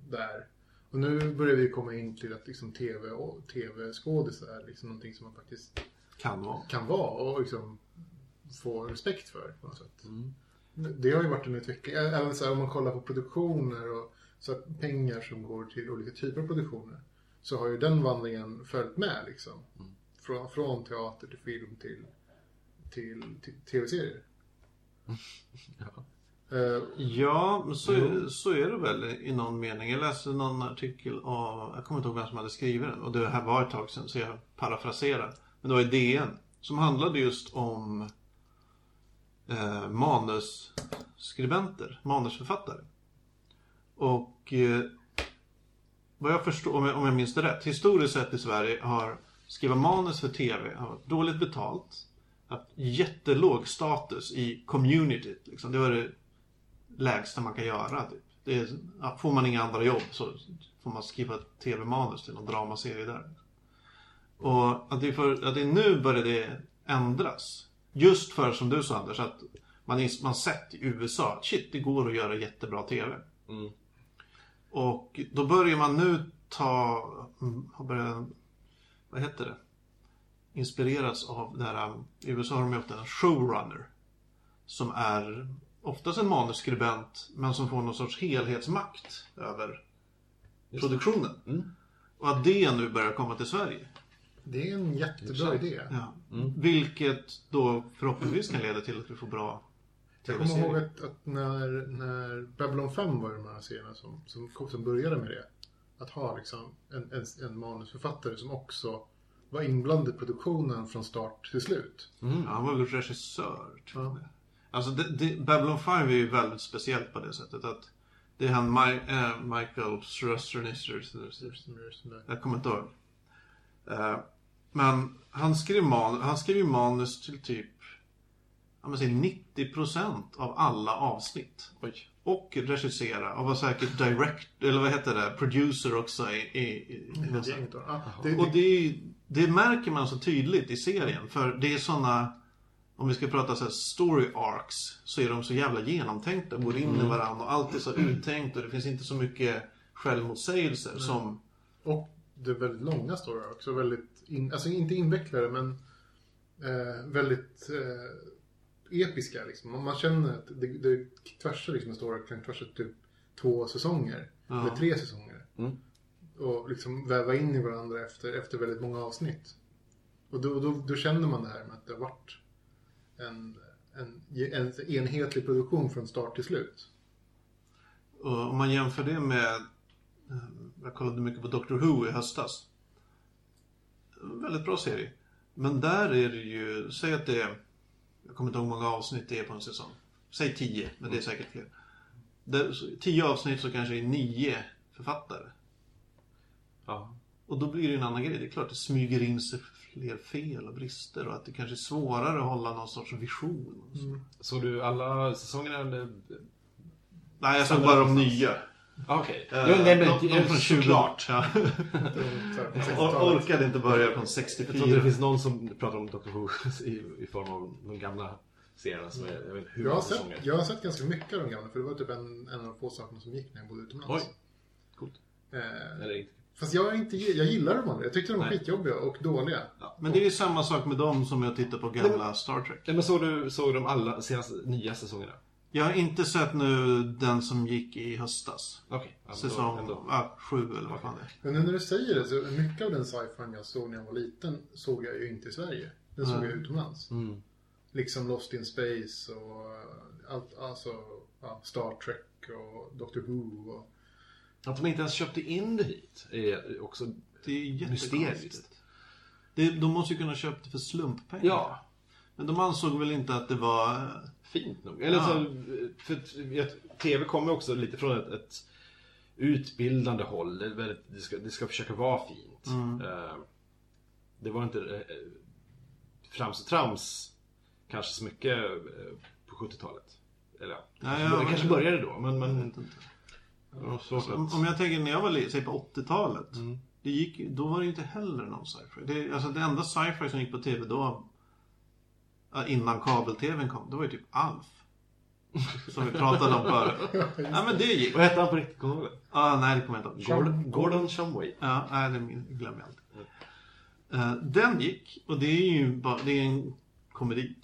där. Och nu börjar vi komma in till att liksom TV och TV-skådis är liksom någonting som man faktiskt Kan vara. kan vara och liksom få respekt för på något sätt. Mm. Det har ju varit en utveckling. Även så här, om man kollar på produktioner och så att pengar som går till olika typer av produktioner. Så har ju den vandringen följt med liksom. Mm. Från, från teater till film till, till, till tv-serier. Ja. Eh, Ja, men så, Jo. så är det väl i någon mening. Jag läste någon artikel av, jag kommer inte ihåg vem som hade skrivit den och det här var ett tag sedan så jag parafraserar. Men det var i DN Som handlade just om eh, manusskribenter, manusförfattare. Och eh, vad jag förstår, om jag, om jag minns det rätt, historiskt sett i Sverige har skriva manus för TV har varit dåligt betalt. Haft jättelåg status i communityt. Liksom. Det var det lägsta man kan göra. Typ. Det är, ja, får man inga andra jobb så får man skriva TV-manus till någon dramaserie där. Och att det, för, att det nu börjar det ändras. Just för, som du sa Anders, att man, man sett i USA shit, det går att göra jättebra TV. Mm. Och då börjar man nu ta, mm, har börjat, vad heter det? Inspireras av det här, i USA har de ofta en showrunner. Som är oftast en manusskribent men som får någon sorts helhetsmakt över produktionen. Mm. Och att det nu börjar komma till Sverige. Det är en jättebra idé. Ja. Vilket då förhoppningsvis kan leda till att vi får bra Jag kommer ihåg att, att när, när Babylon 5 var de här serierna som, som, som började med det. Att ha liksom en, en, en manusförfattare som också var inblandad i produktionen från start till slut. Ja, han var väl regissör, tror jag. Ja. Alltså, det, det, Babylon 5 är ju väldigt speciellt på det sättet att det är han Mi- äh, Michael Strasser, jag kommer inte ihåg. Eh, men han skrev, man, han skrev ju manus till typ ja, men säg 90% av alla avsnitt. Oj. Och regissera och var säkert direct, eller vad heter det, producer också i, i, i. Ja, det, och det, det, är- det märker man så tydligt i serien. För det är såna om vi ska prata så här story arcs, så är de så jävla genomtänkta. Går in i varandra och allt är så uttänkt och det finns inte så mycket självmotsägelser som... och det är väldigt långa stories också. Väldigt in, alltså inte invecklade men eh, väldigt eh, episka. Liksom. Man- känner att det, det tvärsar liksom en story kan tvärsa typ två säsonger. Ja. Eller tre säsonger. Mm. Och liksom väva in i varandra efter, efter väldigt många avsnitt. Och då, då, då känner man det här med att det har varit en, en, en enhetlig produktion från start till slut. Och om man jämför det med... eh, Jag kollade mycket på Doctor Who i höstas. En Väldigt bra serie. Men där är det ju, säg att det är... Jag kommer inte ihåg hur många avsnitt det är på en säsong. Säg tio, men det är säkert fler. Där, så- tio avsnitt så kanske det är nio författare. Ja. Och då blir det en annan grej. Det är klart det smyger in sig fler fel och brister och att det kanske är svårare att hålla någon sorts vision. så. Såg du alla säsongerna? eller? Nej, jag såg bara de nya. Okej. Eh, Jo, nej, men, de, de från 20 såklart. Ja. Or- 60-talet. orkade inte börja från Jag 64. tror inte det finns någon som pratar om Doctor Who i, i form av de gamla serierna som är, jag vet inte hur Jag har, sett, jag har sett ganska mycket av de gamla, för det var typ en, en av de få sakerna som gick när jag bodde utomlands. Oj. Coolt. Eh, Eller inte. fast jag, är inte, jag gillar dem aldrig. Jag tyckte de var Nej. skitjobbiga och dåliga. Men det är ju samma sak med dem som jag tittar på gamla Star Trek. Ja, men såg du såg de alla senaste nya säsongerna? Jag har inte sett nu den som gick i höstas. Okej. ja, men då Säsong ändå. ja, sju eller vad fan det är. Men nu när du säger det, så mycket av den sci-fi jag såg när jag var liten såg jag ju inte i Sverige. Den såg jag utomlands. Mm. Liksom Lost in Space och allt, alltså ja, Star Trek och Doctor Who och... Att de inte ens köpte in det hit är också... Det är Mysteriskt. Det, de måste ju kunna köpa det för slumppengar. Ja, Men de ansåg väl inte att det var... fint nog. Eller så, för TV kommer också lite från ett, ett utbildande håll. Det, väldigt, det, ska, det ska försöka vara fint. Mm. Eh, det var inte eh, frams och trams kanske så mycket eh, på 70-talet. Eller ja, Nej, ja, det kanske började då. Men, men svårt Om, jag tänker när jag var säg på 80-talet. Mm. Det gick, då var det ju inte heller någon sci-fi. Det, alltså det enda sci-fi som gick på TV då, innan kabel-TVn kom, det var ju typ Alf. Som vi pratade om förut. Ja men det gick. Vad hette han på riktigt? Kommer du ihåg det? Ah, nej, det kommer jag inte ihåg. Gordon, Gordon Shumway. Ja, nej, det glömmer jag alltid. Eh, den gick, och det är ju bara, det är en komedi.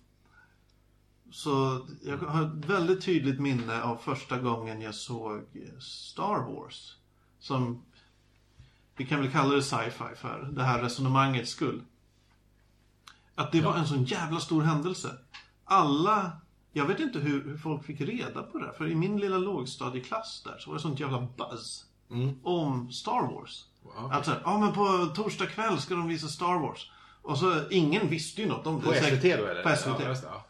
Så jag har ett väldigt tydligt minne av första gången jag såg Star Wars. Som, vi kan väl kalla det sci-fi för det här resonemangets skull. Att det var en sån jävla stor händelse. Alla, jag vet inte hur, hur folk fick reda på det. här, För i min lilla lågstadieklass där så var det sånt jävla buzz. Mm. Om Star Wars. Wow. Att ja men på torsdag kväll ska de visa Star Wars. Och så, ingen visste ju något om det. På SVT då eller? På SVT. Ja, ja.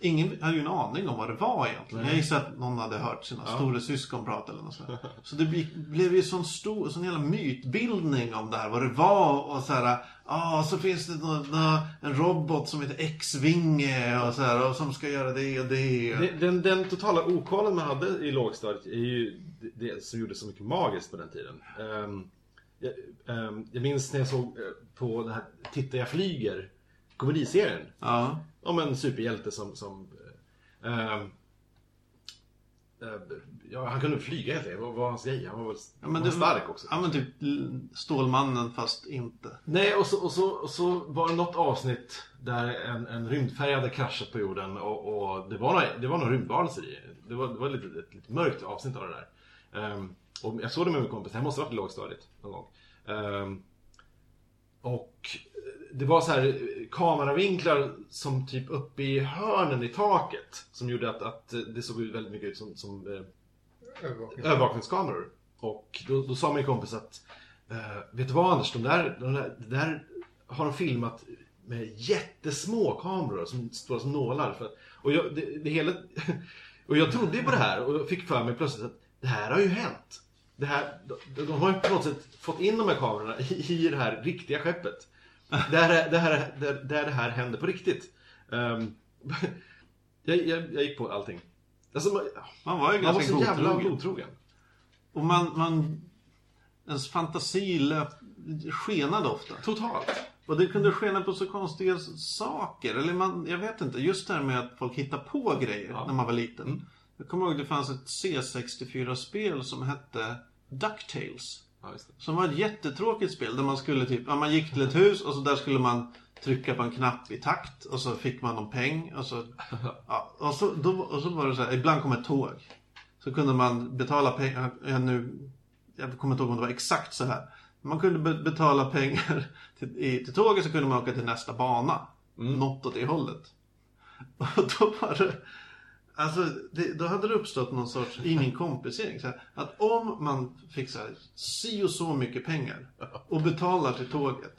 Ingen hade ju en aning om vad det var egentligen. Nej. Jag gissar att någon hade hört sina stora syskon prata eller något sånt. Så det blev ju sån stor, sån jävla mytbildning om det här, vad det var och så här. Ja, så finns det nå- nå- en robot som heter X-Vinge och så här, och som ska göra det och det. Den, den totala okollen man hade i lågstadiet är ju det- som gjorde så mycket magiskt på den tiden. Ehm, jag, ehm, jag minns när jag såg eh, på den här Titta jag flyger komediserien. Ja. Om en superhjälte som... som eh, ehm, eh, ja, han kunde flyga helt enkelt. Vad var hans grej? Han var väl Ja, men han det var stark också. Ja men typ Stålmannen fast inte. Nej, och så, och, så, och så var det något avsnitt där en, en rymdfärja hade kraschat på jorden och, och det var några, det var några rymdvarelser i. Det var, det var lite, ett lite mörkt avsnitt av det där. Ehm, och jag såg det med min kompis, det här måste ha varit lågstadiet någon gång. Ehm, och det var så här eh, kameravinklar som typ uppe i hörnen i taket. Som gjorde att, att det såg ut väldigt mycket ut som, som eh, Övervakning. övervakningskameror. Och då, då sa min kompis att eh, Vet du vad Anders, de där, de där, det där har de filmat med jättesmå kameror som står som nålar. För, och, jag, det, det hela, och jag trodde ju på det här och fick för mig plötsligt att det här har ju hänt. Det här, de, de har ju på något sätt fått in de här kamerorna i, i det här riktiga skeppet. Där, det här, där, där det här händer på riktigt. Ehm, jag, jag, jag gick på allting. Alltså, man, Man var ju man var ganska så jävla godtrogen. Och man, man... Ens fantasi löp, skenade ofta. Totalt. Och det kunde skena på så konstiga saker. Eller man, jag vet inte. Just det här med att folk hittar på grejer Ja. när man var liten. Mm. Jag kommer ihåg det fanns ett C64-spel som hette DuckTales. Ja. Som var ett jättetråkigt spel där man skulle typ, ja, man gick till ett hus och så där skulle man trycka på en knapp i takt och så fick man någon peng och så, ja, och så, då, och så var det så här, ibland kom ett tåg. Så kunde man betala pengar, ja, nu, jag kommer inte ihåg om det var exakt så här. Man kunde be- betala pengar till, i, till tåget så kunde man åka till nästa bana. Något åt det hållet. Och då var det, Alltså, det, då hade det uppstått någon sorts, i min kompisgäng, så här, att om man fick så här, si och så mycket pengar och betalar till tåget,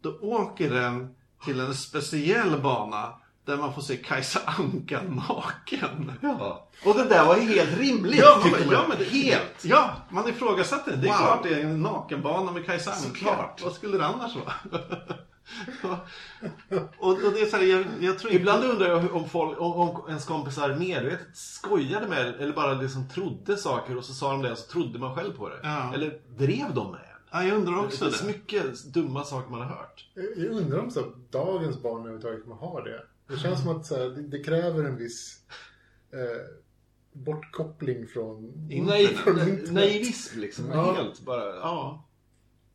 då åker den till en speciell bana där man får se Kajsa Anka naken. Ja. Och det där var ju helt rimligt. Ja, men, man. ja, men det, helt. Ja, man ifrågasatte det. Det är Wow. klart det är en nakenbana med Kajsa Anka. Såklart. Vad skulle det annars vara? och, och det är så här, jag, jag tror inte... Ibland undrar jag om, folk, om, om ens kompisar medvetet skojade med eller bara liksom trodde saker och så sa de det och så trodde man själv på det. Ja. Eller drev de med. Ja, jag undrar Det också finns det. mycket dumma saker man har hört. Jag undrar om så dagens barn överhuvudtaget kommer ha det. Det känns som att så här, det, det kräver en viss eh, bortkoppling från... Nej, från internet. naivism liksom. Ja. Helt bara, ja.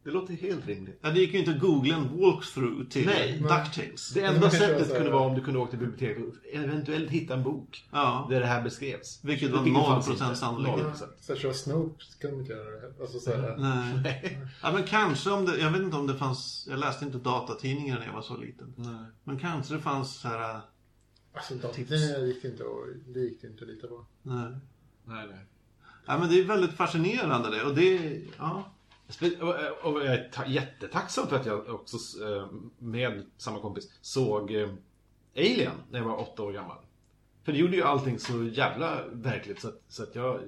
Det låter helt rimligt. Ja, det gick ju inte att googla en walkthrough till Nej. DuckTales. Det enda sättet kunde vara om du kunde åka till biblioteket och eventuellt hitta en bok Ja. där det här beskrevs. Vilket var Vilket 0% fanns inte. sannolikhet. 0%. Så köra Snope kan de inte göra det. Alltså så här, Nej. Ja, men kanske om det, jag vet inte om det fanns, jag läste inte datatidningar när jag var så liten. Nej. Men kanske det fanns så här, alltså de, Tips. det gick inte att, det gick inte att lita på. nej. Nej, nej. Ja, men det är väldigt fascinerande det. Och det, ja. Spe- Och jag är ta- jättetacksam för att jag också eh, med samma kompis såg eh, Alien när jag var åtta år gammal. För det gjorde ju allting så jävla verkligt så att, så att jag...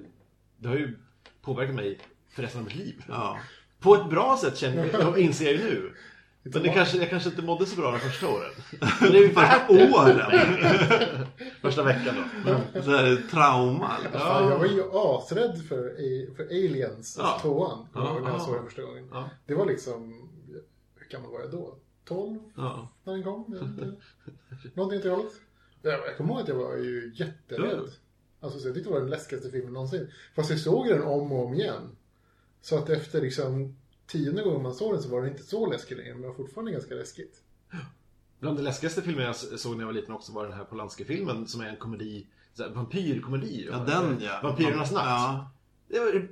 Det har ju påverkat mig för resten av mitt liv. ja. På ett bra sätt känner jag, inser jag ju nu. Men det kanske, jag kanske inte mådde så bra de första åren. Men det är ju det. Åren! Första veckan då. Så här, trauma. liksom. Fan, jag var ju asrädd för, för Aliens, Ja. alltså tvåan, Ja, när jag ja. såg den första gången. Ja. Det var liksom, hur gammal var jag då? 12 Ja. när den kom? Någonting åt det hållet. Jag, kommer ihåg att jag var ju jätterädd. Alltså, så jag tyckte det var den läskigaste filmen någonsin. Fast jag såg den om och om igen. Så att efter liksom tionde gången man såg den så var den inte så läskig längre, men det var fortfarande ganska läskigt. Bland de läskigaste filmer jag såg när jag var liten också var den här Polanski-filmen som är en komedi, så här, vampyrkomedi. Ja, den ja. Vampyrernas natt. Ja. Det var det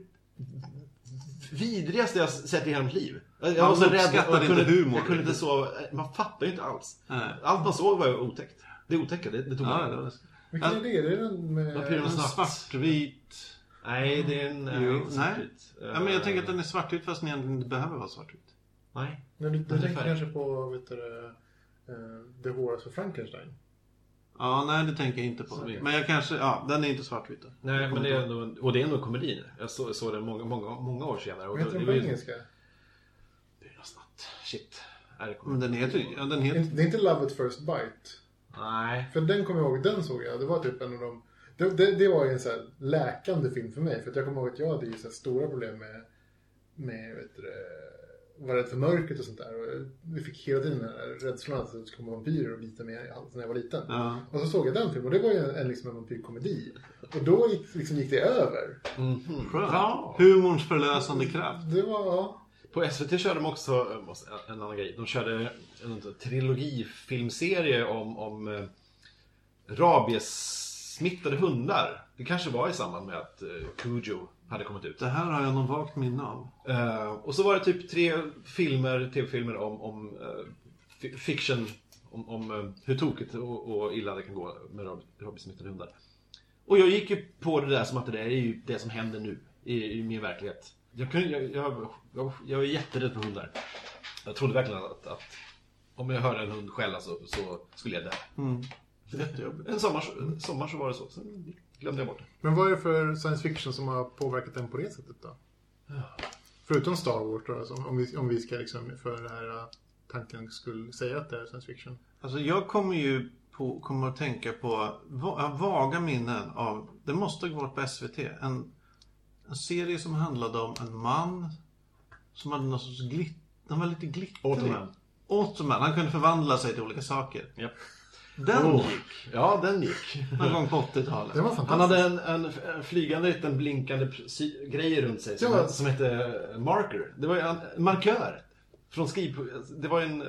vidrigaste jag sett i hela mitt liv. Jag Man var så rädd. jag inte kunde, humor Jag kunde inte sova. Man fattar ju inte alls. Nej. Allt man såg var ju otäckt. Det otäcka, det, det tog Ja, man. det var Vilken Ja. är det? Är det den med... Vampyrernas natt. svartvit. Nej, det är en... Jo, eh, nej. svartvit. Ja, men jag tänker att den är svartvit fast den egentligen inte behöver vara svartvit. Nej. Nej, du, du Men är tänker färg. kanske på, vet du, det, eh, The Horse of Frankenstein? Ja, nej det tänker jag inte på. Så- Men jag kanske, ja, den är inte svartvit. då. Nej, men det är ändå, en- och det är ändå en komedi. Jag så- såg den många, många, många år senare. Och Vad heter det den på ju- engelska? Det är Shit. Nej, det kommer Men den heter, ja, den heter, Det är inte Love at first bite. Nej. För den kommer jag ihåg, den såg jag. Det var typ en av de... Det, det, det var ju en så här läkande film för mig. För att jag kommer ihåg att jag hade ju så här stora problem med... Med, vet du det, var rädd för mörkret och sånt där. Och vi fick hela tiden den här rädslan att det skulle komma vampyrer och bita mig i halsen när jag var liten. ja. Och så såg jag den filmen och det var ju en, en, liksom en vampyrkomedi. Och då gick, liksom, gick det över. Mhm. Skönt. Ja. Humorns förlösande kraft. Det var... Ja. På SVT körde de också eh, en annan grej. De körde en trilogifilmserie om, om eh, rabiessmittade hundar. Det kanske var i samband med att eh, Cujo hade kommit ut. Det här har jag någon vagt minne av. Eh, och så var det typ tre filmer, tv-filmer om, om eh, fi- fiction, om, om hur tokigt och, och illa det kan gå med rab- rabiessmittade hundar. Och jag gick ju på det där som att det där är ju det som händer nu i, i min verklighet. Jag, kunde, jag, jag, jag, jag är jätterädd för hundar. Jag trodde verkligen att, att om jag hörde en hund skälla så, så skulle jag dö. Mm. Jättejobbigt. En sommar, en sommar så var det så, sen glömde jag bort det. Men vad är det för science fiction som har påverkat den på det sättet då? Förutom Star Wars då, alltså, om, vi, om vi ska liksom för den här uh, tanken skulle säga att det är science fiction. Alltså jag kommer ju på, kommer att tänka på har vaga minnen av, det måste ha varit på SVT, en, en serie som handlade om en man som hade någon sorts glitt, han var lite glittrig. Automan. Automan, han kunde förvandla sig till olika saker. Japp. Den Oh. gick Ja, den gick. någon gång på 80-talet. Det var Han hade en, en, en flygande liten blinkande grej runt sig som, Ja. som hette Marker. Det var ju en markör. Från skriv... Det var en... eh,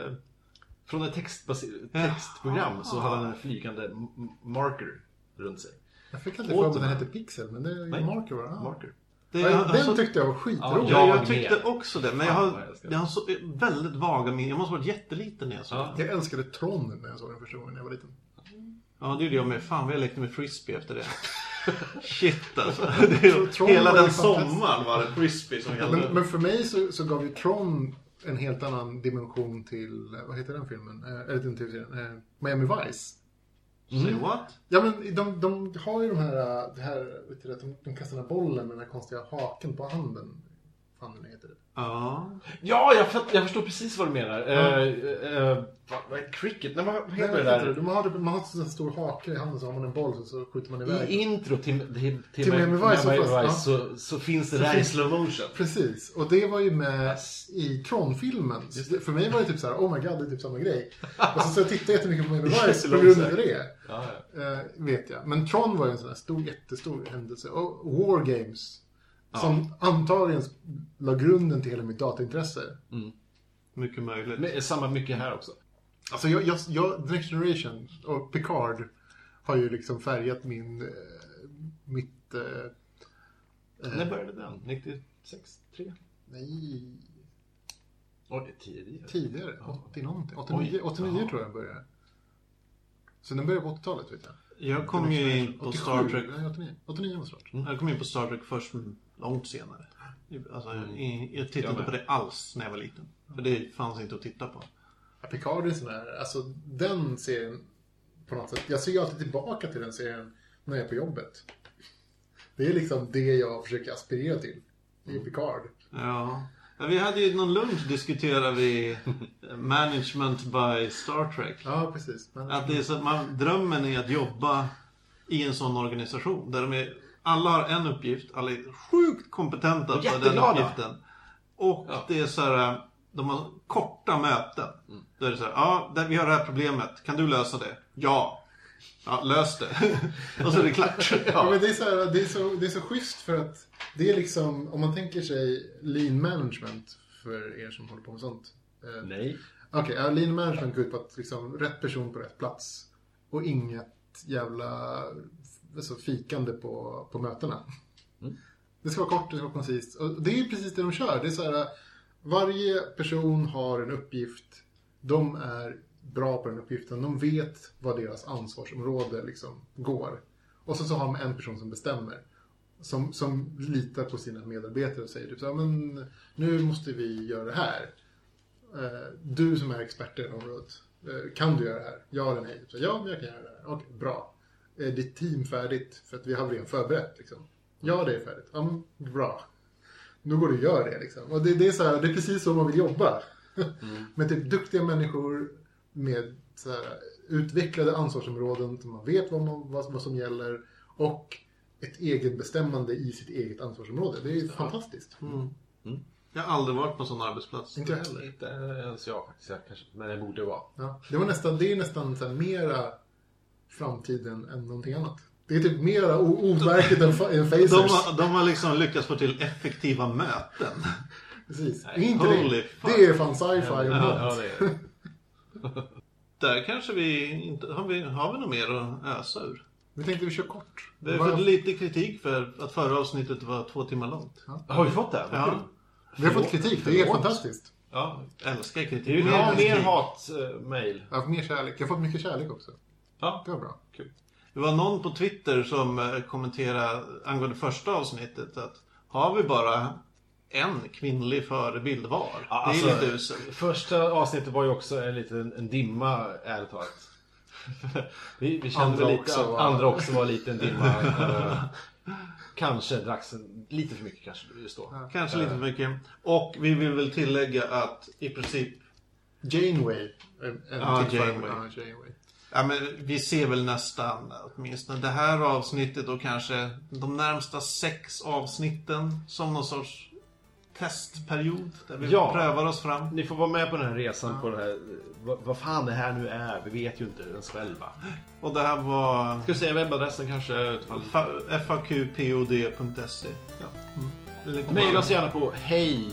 Från ett textprogram så hade han en flygande marker runt sig. Jag fick alltid för mig att den hette Pixel, men det är ju Nej. Marker va? Ja. Marker. Det, Ja, alltså- den tyckte jag var skitrolig. Ja, Jag jag tyckte med. också det. Men jag har, jag har så väldigt vaga minnen. Jag måste ha varit jätteliten när jag såg Ja. den. Jag älskade Tron när jag såg den första gången när jag var liten. Ja, det gjorde jag med. Fan vad jag lekte med frisbee efter det. Shit alltså. Tron hela den sommaren var det frisbee som gällde. Men, men för mig så, så gav ju Tron en helt annan dimension till, eh, vad heter den filmen? Eh, eller den tv-serien? Eh, Miami Vice. Say what? Ja men de, de har ju de här, eh, det här vet du, de, de kastar den här bollen med den här konstiga haken på handen. Fan den heter det. Ja. Ja, jag, fatt, jag förstår precis vad du menar. Eh, eh, vad, vad är cricket? Nej, vad, vad heter Nej, det där? De har, man har en stor hake i handen så har man en boll så, så skjuter man iväg. I intro till, till, till, Till Miami Vice, Miami fast- Vice så, så finns det Så där i finns- slow motion. Precis, och det var ju med i Tron-filmen. För mig var det typ så här, oh my god, det är typ samma grej. och så, så tittade jag jättemycket på Miami Vice på grund av det. Ja, ja. Eh, vet jag. Men Tron var ju en sån här stor, jättestor händelse. Och War Games. Som antagligen la grunden till hela mitt dataintresse. Mycket möjligt. Men, samma mycket här också. Alltså jag, jag, jag, The Next Generation och Picard har ju liksom färgat min, eh, mitt, eh, När började den? 96? 3? nej, Oj, det är tidigare. tidigare. 80 någonting. 89, Oj. 89 Jaha. tror jag den började. Så den började på 80-talet vet jag. Jag kom ju in på 87, Star Trek. Nej, 89. 89 måste det ha varit. Jag kom in på Star Trek först långt senare. Alltså, jag, jag tittade inte på det alls när jag var liten. För det fanns inte att titta på. Ja, Picard är en sån här, alltså den serien på något sätt. Jag ser ju alltid tillbaka till den serien när jag är på jobbet. Det är liksom det jag försöker aspirera till. Det är Picard. Ja. Ja vi hade ju någon lunch diskuterade vi management by Star Trek. Ja, precis. Men, Att det är så att man, drömmen är att jobba i en sån organisation. Där de är, alla har en uppgift, alla är sjukt kompetenta på den uppgiften. Och Ja. det är så här, de har korta möten. Då är det så här, ja, vi har det här problemet, kan du lösa det? Ja. Ja, lös det. och så är det klart. ja, men det, är så här, det, är så, det är så schysst för att det är liksom, om man tänker sig lean management för er som håller på med sånt. Eh, Nej. Okej, ja, lean management går ut på att liksom, rätt person på rätt plats. Och inget jävla alltså, fikande på, på mötena. Mm. Det ska vara kort, det ska vara koncist. Och det är precis det de kör. Det är så här, varje person har en uppgift. De är bra på den uppgiften. De vet vad deras ansvarsområde liksom går. Och så, så har de en person som bestämmer. Som, som litar på sina medarbetare och säger typ så här, men nu måste vi göra det här. eh, du som är expert i området, eh, kan du göra det här? Ja eller nej? Så, ja, men jag kan göra det här. Okej, bra. Är ditt team färdigt? För att vi har redan förberett liksom. Ja, det är färdigt. Ja, men bra. Nu går det att göra det liksom. Och det, det, är så här, det är precis så man vill jobba. med typ duktiga människor med så här, utvecklade ansvarsområden, så man vet vad, man, vad, vad som gäller och ett eget bestämmande i sitt eget ansvarsområde. Det är ju fantastiskt. Jag har aldrig varit på en sån arbetsplats. Inte jag heller. Inte ens jag faktiskt, jag kanske, men det borde vara. Ja, det, var nästan, det är nästan så här, mera framtiden än någonting annat. Det är typ mera overkligt än, fa- än De Facers. har, de har liksom lyckats få till effektiva möten. Precis. Nej, Det är inte det. fuck. Det är fan sci-fi Ja, ja, något. det är Där kanske vi inte... Har vi, har vi något mer att ösa ur? Vi tänkte vi kör kort. Vi har fått lite kritik för att förra avsnittet var två timmar långt. Har vi fått det? Vad Ja. Vi har fått kritik. Det är Förlåt. fantastiskt. Ja. Älskar kritik. Det är ju Ja, mer, mer hat-mail. Jag har fått mer kärlek. Jag har fått mycket kärlek också. Ja, Det var bra. kul. Det var någon på Twitter som eh, kommenterade angående första avsnittet att har vi bara en kvinnlig förebild var? Ja, det är alltså, lite uselt. Första avsnittet var ju också en liten en dimma, ärligt talat. vi, vi kände Andra lite, också var- andra också var lite en dimma. Eh, kanske dracks lite för mycket kanske just då. Kanske lite för mycket. Och vi vill väl tillägga att i princip Janeway. En, en Ja, Janeway. Ja, Janeway. Ja, men vi ser väl nästan åtminstone det här avsnittet och kanske de närmsta sex avsnitten som någon sorts testperiod där vi Ja. prövar oss fram. Ni får vara med på den här resan på det här, vad, vad fan det här nu är. Vi vet ju inte ens själva. Och det här var Ska vi säga webbadressen kanske? Faqpod.se. Ja. Maila ihåg? oss gärna på hej